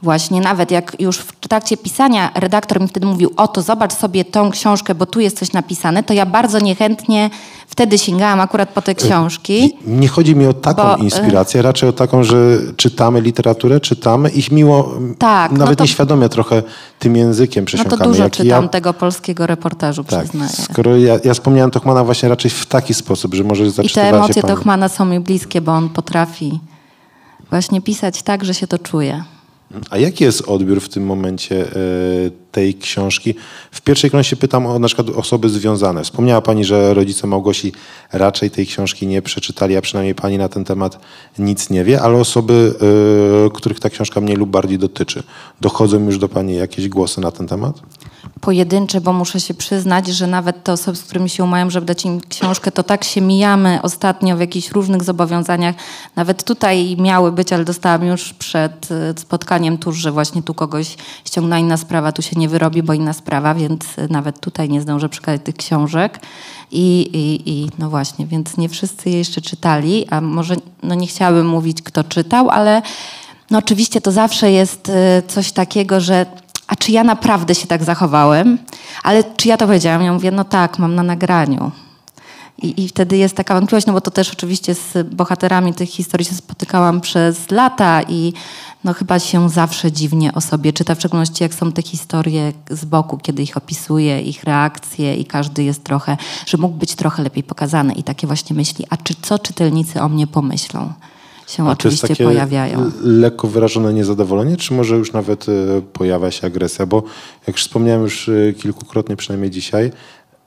właśnie nawet jak już w trakcie pisania redaktor mi wtedy mówił, o to zobacz sobie tą książkę, bo tu jest coś napisane, to ja bardzo niechętnie wtedy sięgałam akurat po te książki. I Nie chodzi mi o taką Bo, e, inspirację, raczej o taką, że czytamy literaturę, czytamy i miło, Tak, no nawet to- nieświadomie trochę tym językiem No przesiąkamy. to dużo czytam ja, tego polskiego reportażu, tak, przyznaję. skoro ja, ja wspomniałem Tochmana właśnie raczej w taki sposób, że może I te emocje. Tochmana są mi bliskie, bo on potrafi właśnie pisać tak, że się to czuje. A jaki jest odbiór w tym momencie e, tej książki? W pierwszej kolejności pytam o na przykład osoby związane. Wspomniała Pani, że rodzice Małgosi raczej tej książki nie przeczytali, a przynajmniej Pani na ten temat nic nie wie, ale osoby, e, których ta książka mniej lub bardziej dotyczy. Dochodzą już do Pani jakieś głosy na ten temat? Pojedyncze, bo muszę się przyznać, że nawet te osoby, z którymi się umawiam, żeby dać im książkę, to tak się mijamy ostatnio w jakichś różnych zobowiązaniach. Nawet tutaj miały być, ale dostałam już przed e, spotkaniem tuż, że właśnie tu kogoś ściągna inna sprawa, tu się nie wyrobi, bo inna sprawa, więc e, nawet tutaj nie zdążę przekazać tych książek. I, i, I no właśnie, więc nie wszyscy je jeszcze czytali, a może no nie chciałabym mówić, kto czytał, ale no oczywiście to zawsze jest e, coś takiego, że a czy ja naprawdę się tak zachowałem? Ale czy ja to powiedziałam? Ja mówię, no tak, mam na nagraniu. I, I wtedy jest taka wątpliwość, no bo to też oczywiście z bohaterami tych historii się spotykałam przez lata i no chyba się zawsze dziwnie o sobie czyta, w szczególności jak są te historie z boku, kiedy ich opisuje, ich reakcje i każdy jest trochę, że mógł być trochę lepiej pokazany i takie właśnie myśli, a czy co czytelnicy o mnie pomyślą? Się A to jest oczywiście takie pojawiają. lekko wyrażone niezadowolenie, czy może już nawet e, pojawia się agresja? Bo jak już wspomniałem już e, kilkukrotnie, przynajmniej dzisiaj,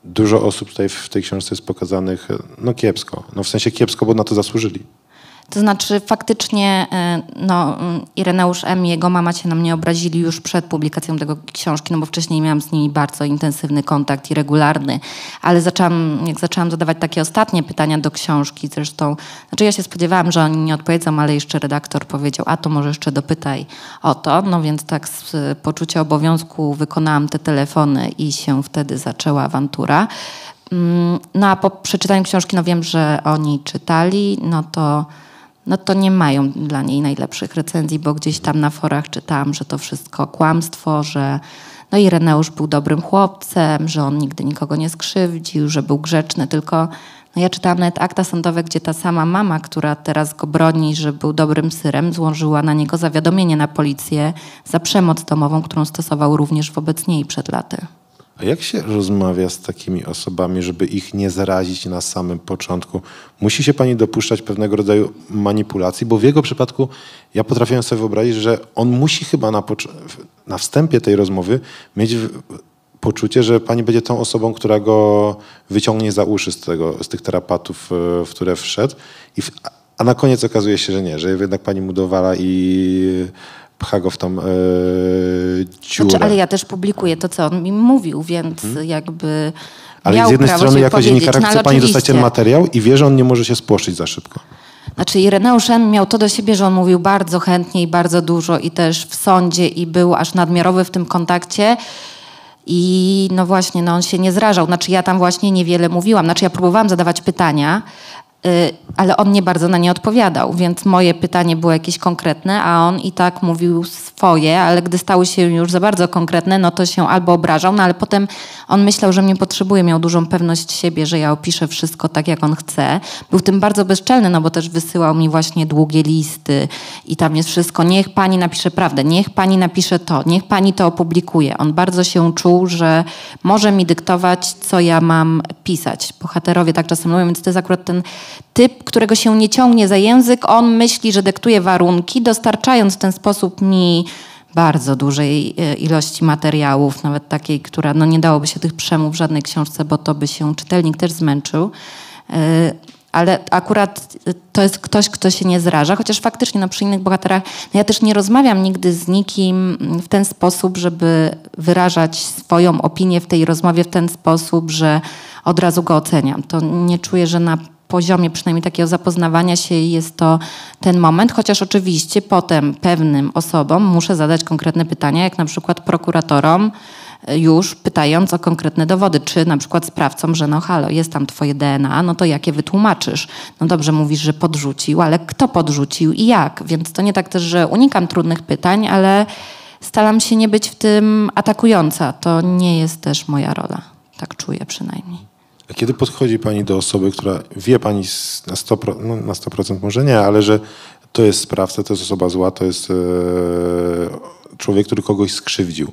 dużo osób tutaj w tej książce jest pokazanych e, no kiepsko. No w sensie kiepsko, bo na to zasłużyli. To znaczy faktycznie e, no, mm, Ireneusz M. i jego mama się na mnie obrazili już przed publikacją tego książki, no bo wcześniej miałam z nimi bardzo intensywny kontakt i regularny, ale zaczęłam, jak zaczęłam zadawać takie ostatnie pytania do książki zresztą, znaczy ja się spodziewałam, że oni nie odpowiedzą, ale jeszcze redaktor powiedział, a to może jeszcze dopytaj o to, no więc tak z poczucia obowiązku wykonałam te telefony i się wtedy zaczęła awantura. Mm, No a po przeczytaniu książki, no wiem, że oni czytali, no to no to nie mają dla niej najlepszych recenzji, bo gdzieś tam na forach czytałam, że to wszystko kłamstwo, że no Ireneusz był dobrym chłopcem, że on nigdy nikogo nie skrzywdził, że był grzeczny, tylko no ja czytałam nawet akta sądowe, gdzie ta sama mama, która teraz go broni, że był dobrym syrem, złożyła na niego zawiadomienie na policję za przemoc domową, którą stosował również wobec niej przed laty. A jak się rozmawia z takimi osobami, żeby ich nie zarazić na samym początku? Musi się pani dopuszczać pewnego rodzaju manipulacji, bo w jego przypadku ja potrafiłem sobie wyobrazić, że on musi chyba na, na wstępie tej rozmowy mieć poczucie, że pani będzie tą osobą, która go wyciągnie za uszy z, tego, z tych tarapatów, e, w które wszedł. I w, a na koniec okazuje się, że nie, że jednak pani mu dowala i pcha go w tą e, dziurę. Znaczy, ale ja też publikuję to, co on mi mówił, więc jakby Mhm. Ale z jednej strony jako dziennikarka No, chce pani dostać ten materiał i wie, że on nie może się spłoszyć za szybko. Znaczy Ireneusz N. miał to do siebie, że on mówił bardzo chętnie i bardzo dużo i też w sądzie i był aż nadmiarowy w tym kontakcie. I no właśnie, no on się nie zrażał. Znaczy ja tam właśnie niewiele mówiłam. Znaczy ja próbowałam zadawać pytania, ale on nie bardzo na nie odpowiadał, więc moje pytanie było jakieś konkretne, a on i tak mówił swoje, ale gdy stały się już za bardzo konkretne, no to się albo obrażał, no ale potem on myślał, że mnie potrzebuje, miał dużą pewność siebie, że ja opiszę wszystko tak, jak on chce. Był tym bardzo bezczelny, no bo też wysyłał mi właśnie długie listy i tam jest wszystko, niech pani napisze prawdę, niech pani napisze to, niech pani to opublikuje. On bardzo się czuł, że może mi dyktować, co ja mam pisać. Bohaterowie tak czasem mówią, więc to jest akurat ten typ, którego się nie ciągnie za język. On myśli, że dyktuje warunki, dostarczając w ten sposób mi bardzo dużej e, ilości materiałów, nawet takiej, która no nie dałoby się tych przemów w żadnej książce, bo to by się czytelnik też zmęczył. E, Ale akurat e, to jest ktoś, kto się nie zraża, chociaż faktycznie no, przy innych bohaterach, no ja też nie rozmawiam nigdy z nikim w ten sposób, żeby wyrażać swoją opinię w tej rozmowie w ten sposób, że od razu go oceniam. To nie czuję, że na poziomie przynajmniej takiego zapoznawania się jest to ten moment, chociaż oczywiście potem pewnym osobom muszę zadać konkretne pytania, jak na przykład prokuratorom, y, już pytając o konkretne dowody, czy na przykład sprawcom, że no halo, jest tam twoje DNA, no to jakie wytłumaczysz? No dobrze, mówisz, że podrzucił, ale kto podrzucił i jak? Więc to nie tak też, że unikam trudnych pytań, ale staram się nie być w tym atakująca. To nie jest też moja rola. Tak czuję przynajmniej. A kiedy podchodzi pani do osoby, która wie pani na 100%, no na 100% może nie, ale że to jest sprawca, to jest osoba zła, to jest e, człowiek, który kogoś skrzywdził.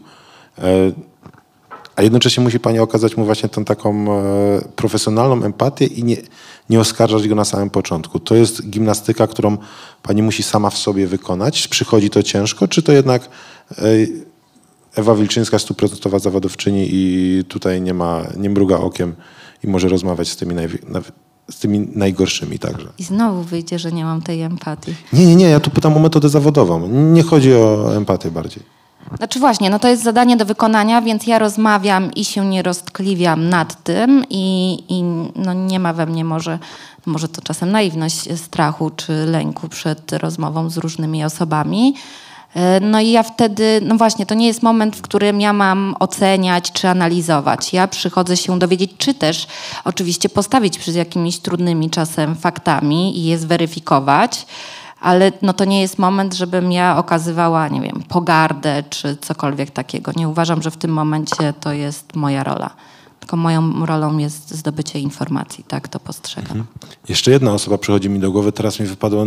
E, a jednocześnie musi pani okazać mu właśnie tą taką e, profesjonalną empatię i nie, nie oskarżać go na samym początku. To jest gimnastyka, którą pani musi sama w sobie wykonać. Przychodzi to ciężko, czy to jednak e, Ewa Wilczyńska, stuprocentowa zawodowczyni i tutaj nie ma, nie mruga okiem i może rozmawiać z tymi, naw- z tymi najgorszymi także. I znowu wyjdzie, że nie mam tej empatii. Nie, nie, nie, ja tu pytam o metodę zawodową. Nie chodzi o empatię bardziej. Znaczy właśnie, no to jest zadanie do wykonania, więc ja rozmawiam i się nie roztkliwiam nad tym i, i no nie ma we mnie może, może to czasem naiwność strachu czy lęku przed rozmową z różnymi osobami. E, No i ja wtedy, no właśnie, to nie jest moment, w którym ja mam oceniać czy analizować. Ja przychodzę się dowiedzieć, czy też oczywiście postawić przed jakimiś trudnymi czasem faktami i je zweryfikować ale no to nie jest moment, żebym ja okazywała, nie wiem, pogardę czy cokolwiek takiego. Nie uważam, że w tym momencie to jest moja rola. Tylko moją rolą jest zdobycie informacji, tak to postrzegam. Jeszcze jedna osoba przychodzi mi do głowy, teraz mi wypadło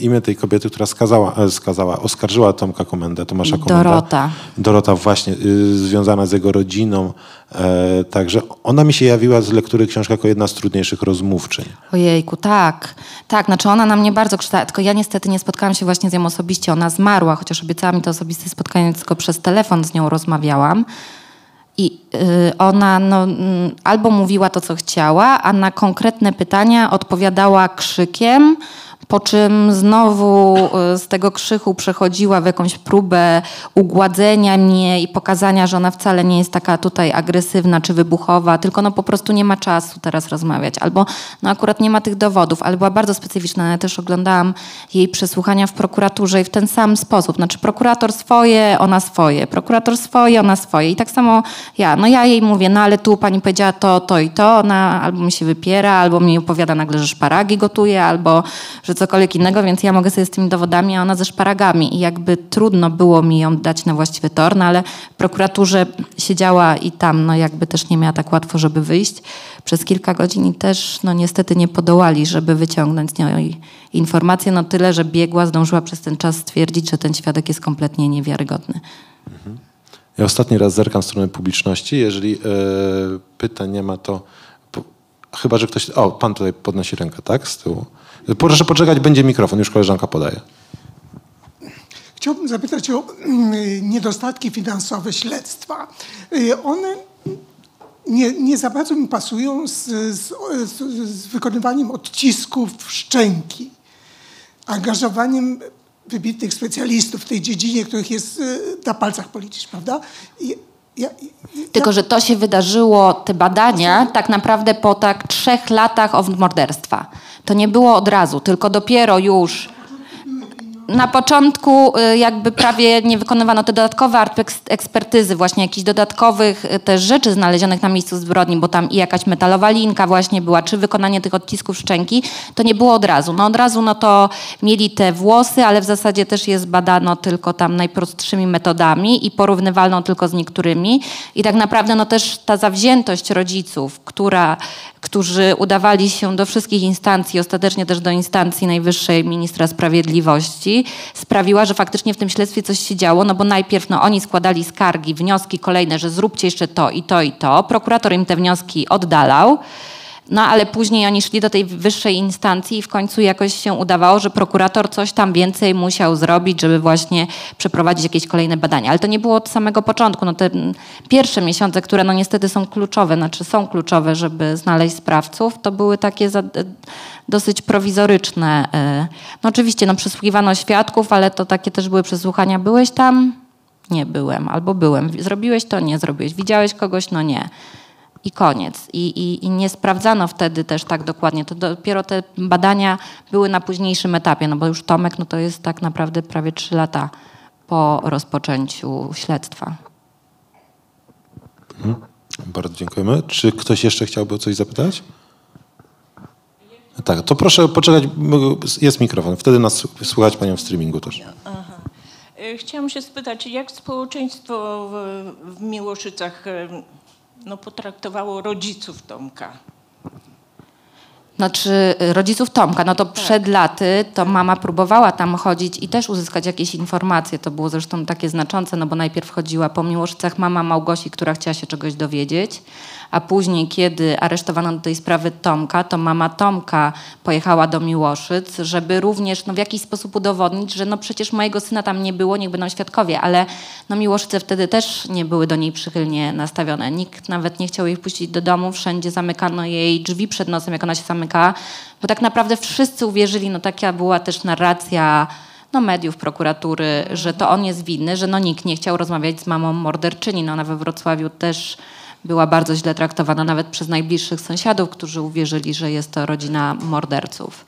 imię tej kobiety, która skazała, e, skazała oskarżyła Tomka Komendę, Tomasza Komenda. Dorota. Dorota właśnie, y, związana z jego rodziną. E, także ona mi się jawiła z lektury książki jako jedna z trudniejszych rozmówczyń. Ojejku, tak. Tak, znaczy ona na mnie bardzo kształtowała, tylko ja niestety nie spotkałam się właśnie z nią osobiście. Ona zmarła, chociaż obiecała mi to osobiste spotkanie, tylko przez telefon z nią rozmawiałam. I y, ona no, mm, albo mówiła to, co chciała, a na konkretne pytania odpowiadała krzykiem, po czym znowu y, z tego krzyku przechodziła w jakąś próbę ugładzenia mnie i pokazania, że ona wcale nie jest taka tutaj agresywna czy wybuchowa, tylko no po prostu nie ma czasu teraz rozmawiać. Albo no akurat nie ma tych dowodów, ale była bardzo specyficzna. Ja też oglądałam jej przesłuchania w prokuraturze i w ten sam sposób. Znaczy prokurator swoje, ona swoje. Prokurator swoje, ona swoje. I tak samo ja. No ja jej mówię, no ale tu pani powiedziała to, to i to. Ona albo mi się wypiera, albo mi opowiada nagle, że szparagi gotuje, albo że cokolwiek innego, więc ja mogę sobie z tymi dowodami, a ona ze szparagami. I jakby trudno było mi ją dać na właściwy tor, no ale w prokuraturze siedziała i tam no jakby też nie miała tak łatwo, żeby wyjść przez kilka godzin i też no niestety nie podołali, żeby wyciągnąć z nią i- informacje, no tyle, że biegła, zdążyła przez ten czas stwierdzić, że ten świadek jest kompletnie niewiarygodny. Ja ostatni raz zerkam w stronę publiczności. Jeżeli e, pytań nie ma, to chyba, że ktoś... O, pan tutaj podnosi rękę, tak? Z tyłu. Proszę poczekać, będzie mikrofon, już koleżanka podaje. Chciałbym zapytać o mm, niedostatki finansowe śledztwa. Y, One nie, nie za bardzo mi pasują z, z, z, wykonywaniem odcisków szczęki, angażowaniem wybitnych specjalistów w tej dziedzinie, których jest y, na palcach policzyć, prawda? Ja, i- Tylko, że to się wydarzyło, te badania, tak naprawdę po tak trzech latach od morderstwa. To nie było od razu, tylko dopiero już... na początku y, jakby prawie nie wykonywano te dodatkowe ekspertyzy, właśnie jakichś dodatkowych y, też rzeczy znalezionych na miejscu zbrodni, bo tam i jakaś metalowa linka właśnie była, czy wykonanie tych odcisków szczęki, to nie było od razu. No od razu no to mieli te włosy, ale w zasadzie też je zbadano tylko tam najprostszymi metodami i porównywalną tylko z niektórymi. I tak naprawdę no też ta zawziętość rodziców, która, którzy udawali się do wszystkich instancji, ostatecznie też do instancji najwyższej ministra sprawiedliwości, sprawiła, że faktycznie w tym śledztwie coś się działo, no bo najpierw no, oni składali skargi, wnioski kolejne, że zróbcie jeszcze to i to i to. Prokurator im te wnioski oddalał. No ale później oni szli do tej wyższej instancji i w końcu jakoś się udawało, że prokurator coś tam więcej musiał zrobić, żeby właśnie przeprowadzić jakieś kolejne badania. Ale to nie było od samego początku. No te pierwsze miesiące, które no niestety są kluczowe, znaczy są kluczowe, żeby znaleźć sprawców, to były takie za, dosyć prowizoryczne. y. No oczywiście no przesłuchiwano świadków, ale to takie też były przesłuchania. Byłeś tam? Nie byłem. Albo byłem. Zrobiłeś to? Nie zrobiłeś. Widziałeś kogoś? No nie i koniec. I, i, I nie sprawdzano wtedy też tak dokładnie. To dopiero te badania były na późniejszym etapie, no bo już Tomek no to jest tak naprawdę prawie trzy lata po rozpoczęciu śledztwa. Bardzo dziękujemy. Czy ktoś jeszcze chciałby o coś zapytać? Tak, to proszę poczekać, jest mikrofon. Wtedy nas słuchać panią w streamingu też. E, Chciałam się spytać, jak społeczeństwo w, w Miłoszycach e, no, potraktowało rodziców Tomka? Znaczy y, rodziców Tomka, no to przed laty to mama próbowała tam chodzić i też uzyskać jakieś informacje. To było zresztą takie znaczące, no bo najpierw chodziła po Miłoszycach mama Małgosi, która chciała się czegoś dowiedzieć, a później, kiedy aresztowano do tej sprawy Tomka, to mama Tomka pojechała do Miłoszyc, żeby również no, w jakiś sposób udowodnić, że no przecież mojego syna tam nie było, niech będą świadkowie, ale no Miłoszyce wtedy też nie były do niej przychylnie nastawione. Nikt nawet nie chciał jej wpuścić do domu, wszędzie zamykano jej drzwi przed nosem, jak ona się zamyka, bo tak naprawdę wszyscy uwierzyli, no taka była też narracja no, mediów, prokuratury, że to on jest winny, że no nikt nie chciał rozmawiać z mamą morderczyni. No, ona we Wrocławiu też była bardzo źle traktowana nawet przez najbliższych sąsiadów, którzy uwierzyli, że jest to rodzina morderców.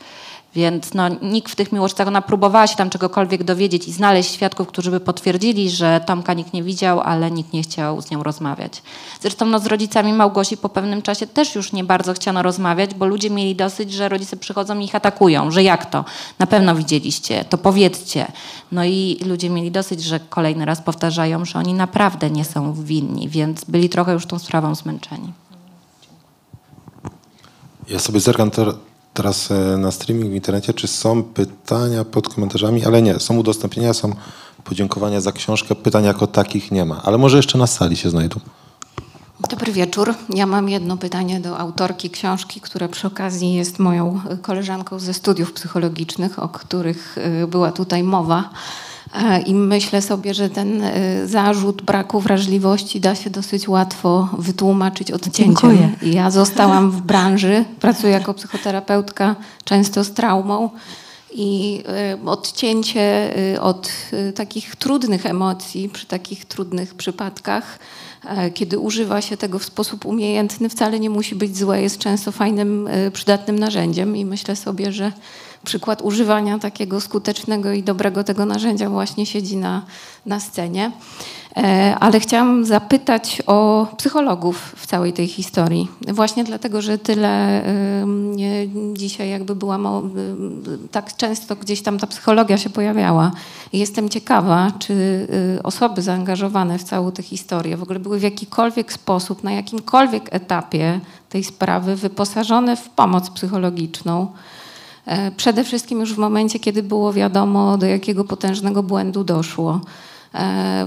Więc no, nikt w tych miłościach, ona próbowała się tam czegokolwiek dowiedzieć i znaleźć świadków, którzy by potwierdzili, że Tomka nikt nie widział, ale nikt nie chciał z nią rozmawiać. Zresztą no, z rodzicami Małgosi po pewnym czasie też już nie bardzo chciano rozmawiać, bo ludzie mieli dosyć, że rodzice przychodzą i ich atakują, że jak to? Na pewno widzieliście, to powiedzcie. No i ludzie mieli dosyć, że kolejny raz powtarzają, że oni naprawdę nie są winni, więc byli trochę już tą sprawą zmęczeni. Ja sobie zerkam teraz e, na streaming w internecie, czy są pytania pod komentarzami, ale nie, są udostępnienia, są podziękowania za książkę, pytań jako takich nie ma, ale może jeszcze na sali się znajdą. Dobry wieczór. Ja mam jedno pytanie do autorki książki, która przy okazji jest moją koleżanką ze studiów psychologicznych, o których y, była tutaj mowa. E, I myślę sobie, że ten y, zarzut braku wrażliwości da się dosyć łatwo wytłumaczyć odcięciem. Dziękuję. Ja zostałam w branży, pracuję jako psychoterapeutka, często z traumą. I y, odcięcie od takich trudnych emocji, przy takich trudnych przypadkach, e, kiedy używa się tego w sposób umiejętny, wcale nie musi być złe, jest często fajnym, przydatnym narzędziem. I myślę sobie, że przykład używania takiego skutecznego i dobrego tego narzędzia właśnie siedzi na, na scenie. E, Ale chciałam zapytać o psychologów w całej tej historii. Właśnie dlatego, że tyle dzisiaj jakby była tak często gdzieś tam ta psychologia się pojawiała. Jestem ciekawa, czy y, osoby zaangażowane w całą tę historię w ogóle były w jakikolwiek sposób, na jakimkolwiek etapie tej sprawy wyposażone w pomoc psychologiczną. E, Przede wszystkim już w momencie, kiedy było wiadomo, do jakiego potężnego błędu doszło. E,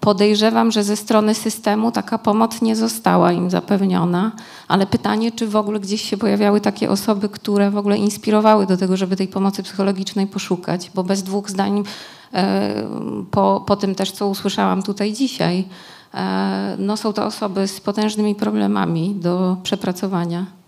Podejrzewam, że ze strony systemu taka pomoc nie została im zapewniona, ale pytanie, czy w ogóle gdzieś się pojawiały takie osoby, które w ogóle inspirowały do tego, żeby tej pomocy psychologicznej poszukać, bo bez dwóch zdań e, po, po tym też, co usłyszałam tutaj dzisiaj, no są to osoby z potężnymi problemami do przepracowania.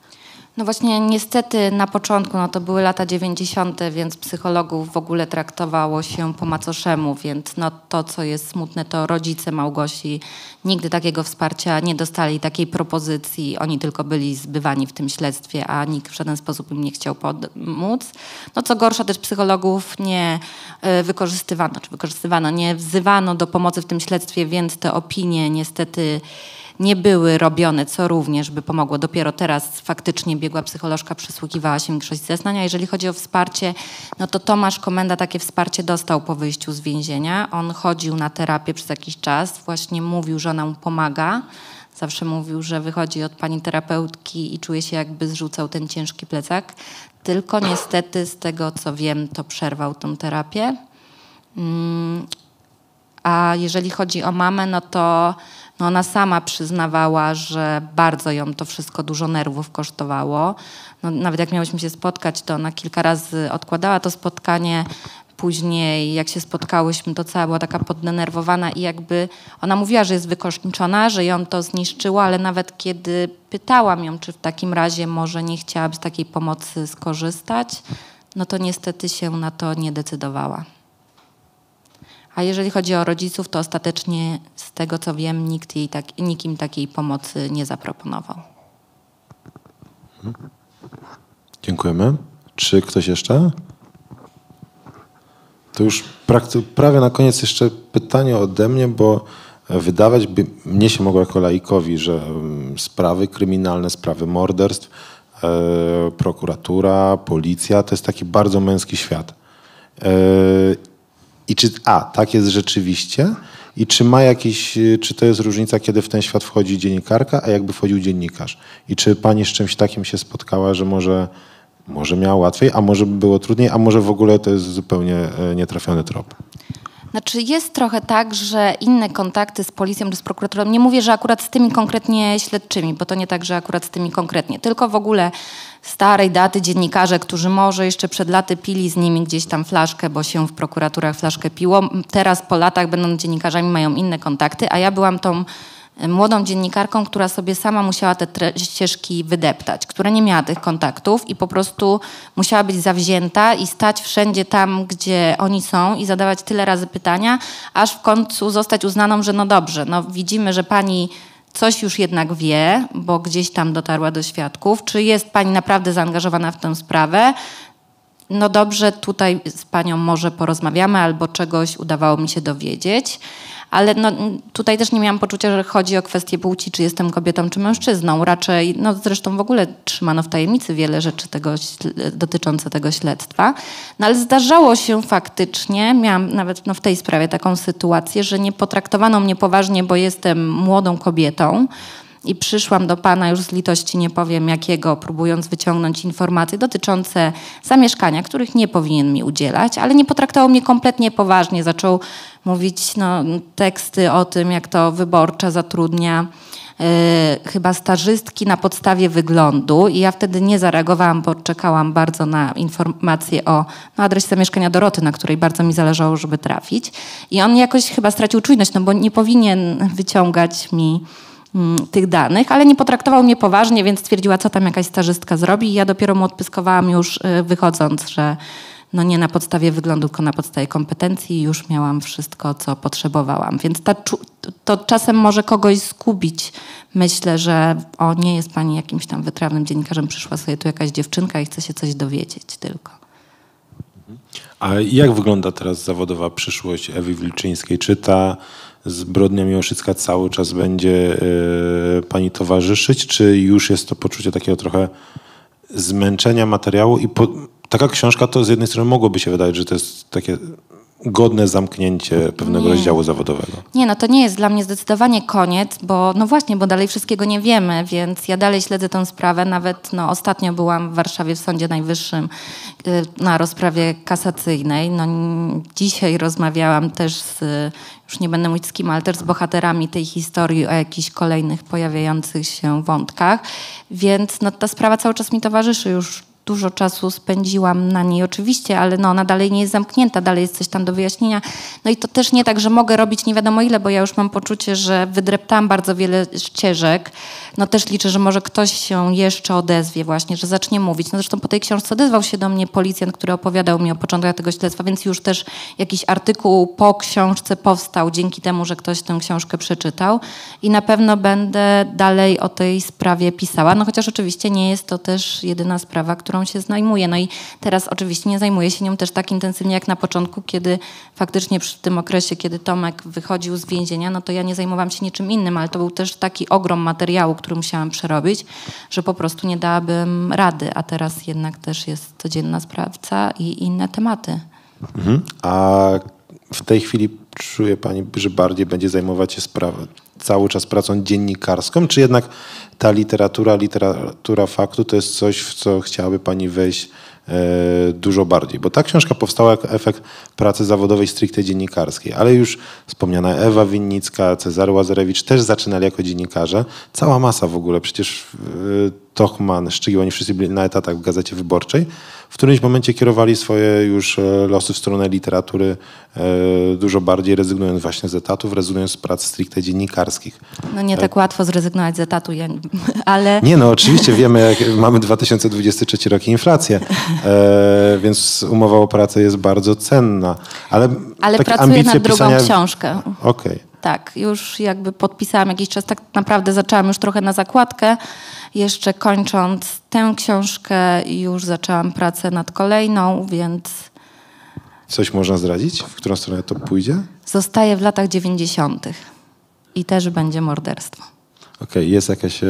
No właśnie niestety na początku, no to były lata 90., więc psychologów w ogóle traktowało się po macoszemu, więc no to, co jest smutne, to rodzice Małgosi nigdy takiego wsparcia nie dostali, takiej propozycji. Oni tylko byli zbywani w tym śledztwie, a nikt w żaden sposób im nie chciał pomóc. No co gorsza, też psychologów nie e, wykorzystywano, czy wykorzystywano, nie wzywano do pomocy w tym śledztwie, więc te opinie niestety nie były robione, co również by pomogło. Dopiero teraz faktycznie biegła psycholożka przysłuchiwała się większość zeznań. A jeżeli chodzi o wsparcie, no to Tomasz Komenda takie wsparcie dostał po wyjściu z więzienia. On chodził na terapię przez jakiś czas, właśnie mówił, że ona mu pomaga. Zawsze mówił, że wychodzi od pani terapeutki i czuje się jakby zrzucał ten ciężki plecak. Tylko niestety z tego co wiem, to przerwał tą terapię. Mm, a jeżeli chodzi o mamę, no to no ona sama przyznawała, że bardzo ją to wszystko dużo nerwów kosztowało. No, nawet jak miałyśmy się spotkać, to ona kilka razy odkładała to spotkanie. Później, jak się spotkałyśmy, to cała była taka poddenerwowana i jakby ona mówiła, że jest wykończona, że ją to zniszczyło, ale nawet kiedy pytałam ją, czy w takim razie może nie chciałaby z takiej pomocy skorzystać, no to niestety się na to nie decydowała. A jeżeli chodzi o rodziców, to ostatecznie z tego co wiem, nikt jej tak, nikim takiej pomocy nie zaproponował. Dziękujemy. Czy ktoś jeszcze? To już prawie na koniec jeszcze pytanie ode mnie, bo wydawać by mnie się mogło jako laikowi, że mm, sprawy kryminalne, sprawy morderstw, e, prokuratura, policja to jest taki bardzo męski świat. I czy, a, tak jest rzeczywiście? I czy ma jakiś, czy to jest różnica, kiedy w ten świat wchodzi dziennikarka, a jakby wchodził dziennikarz? I czy pani z czymś takim się spotkała, że może, może miała łatwiej, a może by było trudniej, a może w ogóle to jest zupełnie e, nietrafiony trop? Znaczy jest trochę tak, że inne kontakty z policją czy z prokuraturą, nie mówię, że akurat z tymi konkretnie śledczymi, bo to nie tak, że akurat z tymi konkretnie, tylko w ogóle starej daty dziennikarze, którzy może jeszcze przed laty pili z nimi gdzieś tam flaszkę, bo się w prokuraturach flaszkę piło. Teraz po latach będąc dziennikarzami mają inne kontakty, a ja byłam tą młodą dziennikarką, która sobie sama musiała te ścieżki wydeptać, która nie miała tych kontaktów i po prostu musiała być zawzięta i stać wszędzie tam, gdzie oni są i zadawać tyle razy pytania, aż w końcu zostać uznaną, że no dobrze, no widzimy, że pani coś już jednak wie, bo gdzieś tam dotarła do świadków. Czy jest pani naprawdę zaangażowana w tę sprawę? No dobrze, tutaj z panią może porozmawiamy, albo czegoś udawało mi się dowiedzieć. Ale no, tutaj też nie miałam poczucia, że chodzi o kwestię płci, czy jestem kobietą, czy mężczyzną. Raczej, no zresztą w ogóle trzymano w tajemnicy wiele rzeczy tego, dotyczące tego śledztwa. No ale zdarzało się faktycznie, miałam nawet no, w tej sprawie taką sytuację, że nie potraktowano mnie poważnie, bo jestem młodą kobietą. I przyszłam do pana już z litości, nie powiem jakiego, próbując wyciągnąć informacje dotyczące zamieszkania, których nie powinien mi udzielać, ale nie potraktował mnie kompletnie poważnie. Zaczął mówić no, teksty o tym, jak to wyborcza zatrudnia e, chyba stażystki na podstawie wyglądu i ja wtedy nie zareagowałam, bo czekałam bardzo na informację o no, adresie zamieszkania Doroty, na której bardzo mi zależało, żeby trafić. I on jakoś chyba stracił czujność, no bo nie powinien wyciągać mi tych danych, ale nie potraktował mnie poważnie, więc stwierdziła, co tam jakaś stażystka zrobi i ja dopiero mu odpyskowałam już y, wychodząc, że no nie na podstawie wyglądu, tylko na podstawie kompetencji już miałam wszystko, co potrzebowałam. Więc ta, to czasem może kogoś zgubić. Myślę, że o, nie jest pani jakimś tam wytrawnym dziennikarzem, przyszła sobie tu jakaś dziewczynka i chce się coś dowiedzieć tylko. A jak wygląda teraz zawodowa przyszłość Ewy Wilczyńskiej? Czy ta zbrodnia miłoszycka cały czas będzie e, pani towarzyszyć, czy już jest to poczucie takiego trochę zmęczenia materiału? I po, taka książka to z jednej strony mogłoby się wydawać, że to jest takie godne zamknięcie pewnego Nie. rozdziału zawodowego. Nie, no to nie jest dla mnie zdecydowanie koniec, bo no właśnie, bo dalej wszystkiego nie wiemy, więc ja dalej śledzę tę sprawę. Nawet no, ostatnio byłam w Warszawie w Sądzie Najwyższym y, na rozprawie kasacyjnej. No, dzisiaj rozmawiałam też z, już nie będę mówić z kim, ale też z bohaterami tej historii o jakichś kolejnych pojawiających się wątkach. Więc no, ta sprawa cały czas mi towarzyszy już dużo czasu spędziłam na niej oczywiście, ale no, ona dalej nie jest zamknięta, dalej jest coś tam do wyjaśnienia. No i to też nie tak, że mogę robić nie wiadomo ile, bo ja już mam poczucie, że wydreptałam bardzo wiele ścieżek. No też liczę, że może ktoś się jeszcze odezwie właśnie, że zacznie mówić. No zresztą po tej książce odezwał się do mnie policjant, który opowiadał mi o początkach tego śledztwa, więc już też jakiś artykuł po książce powstał dzięki temu, że ktoś tę książkę przeczytał i na pewno będę dalej o tej sprawie pisała, no chociaż oczywiście nie jest to też jedyna sprawa, którą się zajmuję. No i teraz oczywiście nie zajmuję się nią też tak intensywnie jak na początku, kiedy faktycznie przy tym okresie, kiedy Tomek wychodził z więzienia, no to ja nie zajmowałam się niczym innym, ale to był też taki ogrom materiału, który musiałam przerobić, że po prostu nie dałabym rady, a teraz jednak też jest codzienna sprawca i inne tematy. Mhm. A w tej chwili czuje Pani, że bardziej będzie zajmować się sprawą, cały czas pracą dziennikarską, czy jednak ta literatura, literatura faktu to jest coś, w co chciałaby Pani wejść e, dużo bardziej? Bo ta książka powstała jako efekt pracy zawodowej stricte dziennikarskiej, ale już wspomniana Ewa Winnicka, Cezary Łazarewicz też zaczynali jako dziennikarze. Cała masa w ogóle, przecież e, Tochman, Szczygiel, oni wszyscy byli na etatach w Gazecie Wyborczej. W którymś momencie kierowali swoje już e, losy w stronę literatury e, dużo bardziej, rezygnując właśnie z etatów, rezygnując z prac stricte dziennikarskich. No nie tak łatwo zrezygnować z etatu, ale... Nie no, oczywiście wiemy, jak mamy 2023 rok i inflację, e, więc umowa o pracę jest bardzo cenna. Ale, Ale takie pracuję nad drugą pisania... książkę. Okej. Tak, już jakby podpisałam jakiś czas, tak naprawdę zaczęłam już trochę na zakładkę. Jeszcze kończąc tę książkę już zaczęłam pracę nad kolejną, więc Coś można zdradzić? W którą stronę to pójdzie? zostaję w latach 90. i też będzie morderstwo. Okej, jest jakaś e,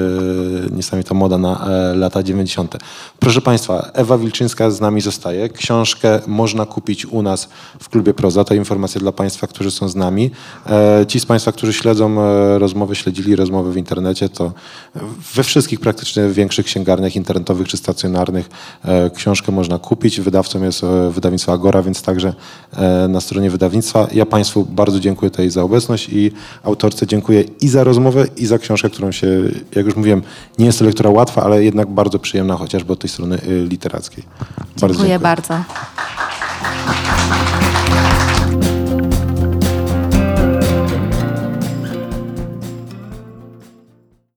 niesamowita moda na e, lata 90. Proszę Państwa, Ewa Wilczyńska z nami zostaje. Książkę można kupić u nas w Klubie Proza. To informacja dla Państwa, którzy są z nami. E, ci z Państwa, którzy śledzą e, rozmowy, śledzili rozmowy w internecie, to we wszystkich praktycznie większych księgarniach internetowych czy stacjonarnych e, książkę można kupić. Wydawcą jest e, wydawnictwo Agora, więc także e, na stronie wydawnictwa. Ja Państwu bardzo dziękuję tutaj za obecność i autorce dziękuję i za rozmowę, i za książkę, którą się, jak już mówiłem, nie jest to lektura łatwa, ale jednak bardzo przyjemna, chociażby od tej strony y, literackiej. Bardzo Dziękuję bardzo.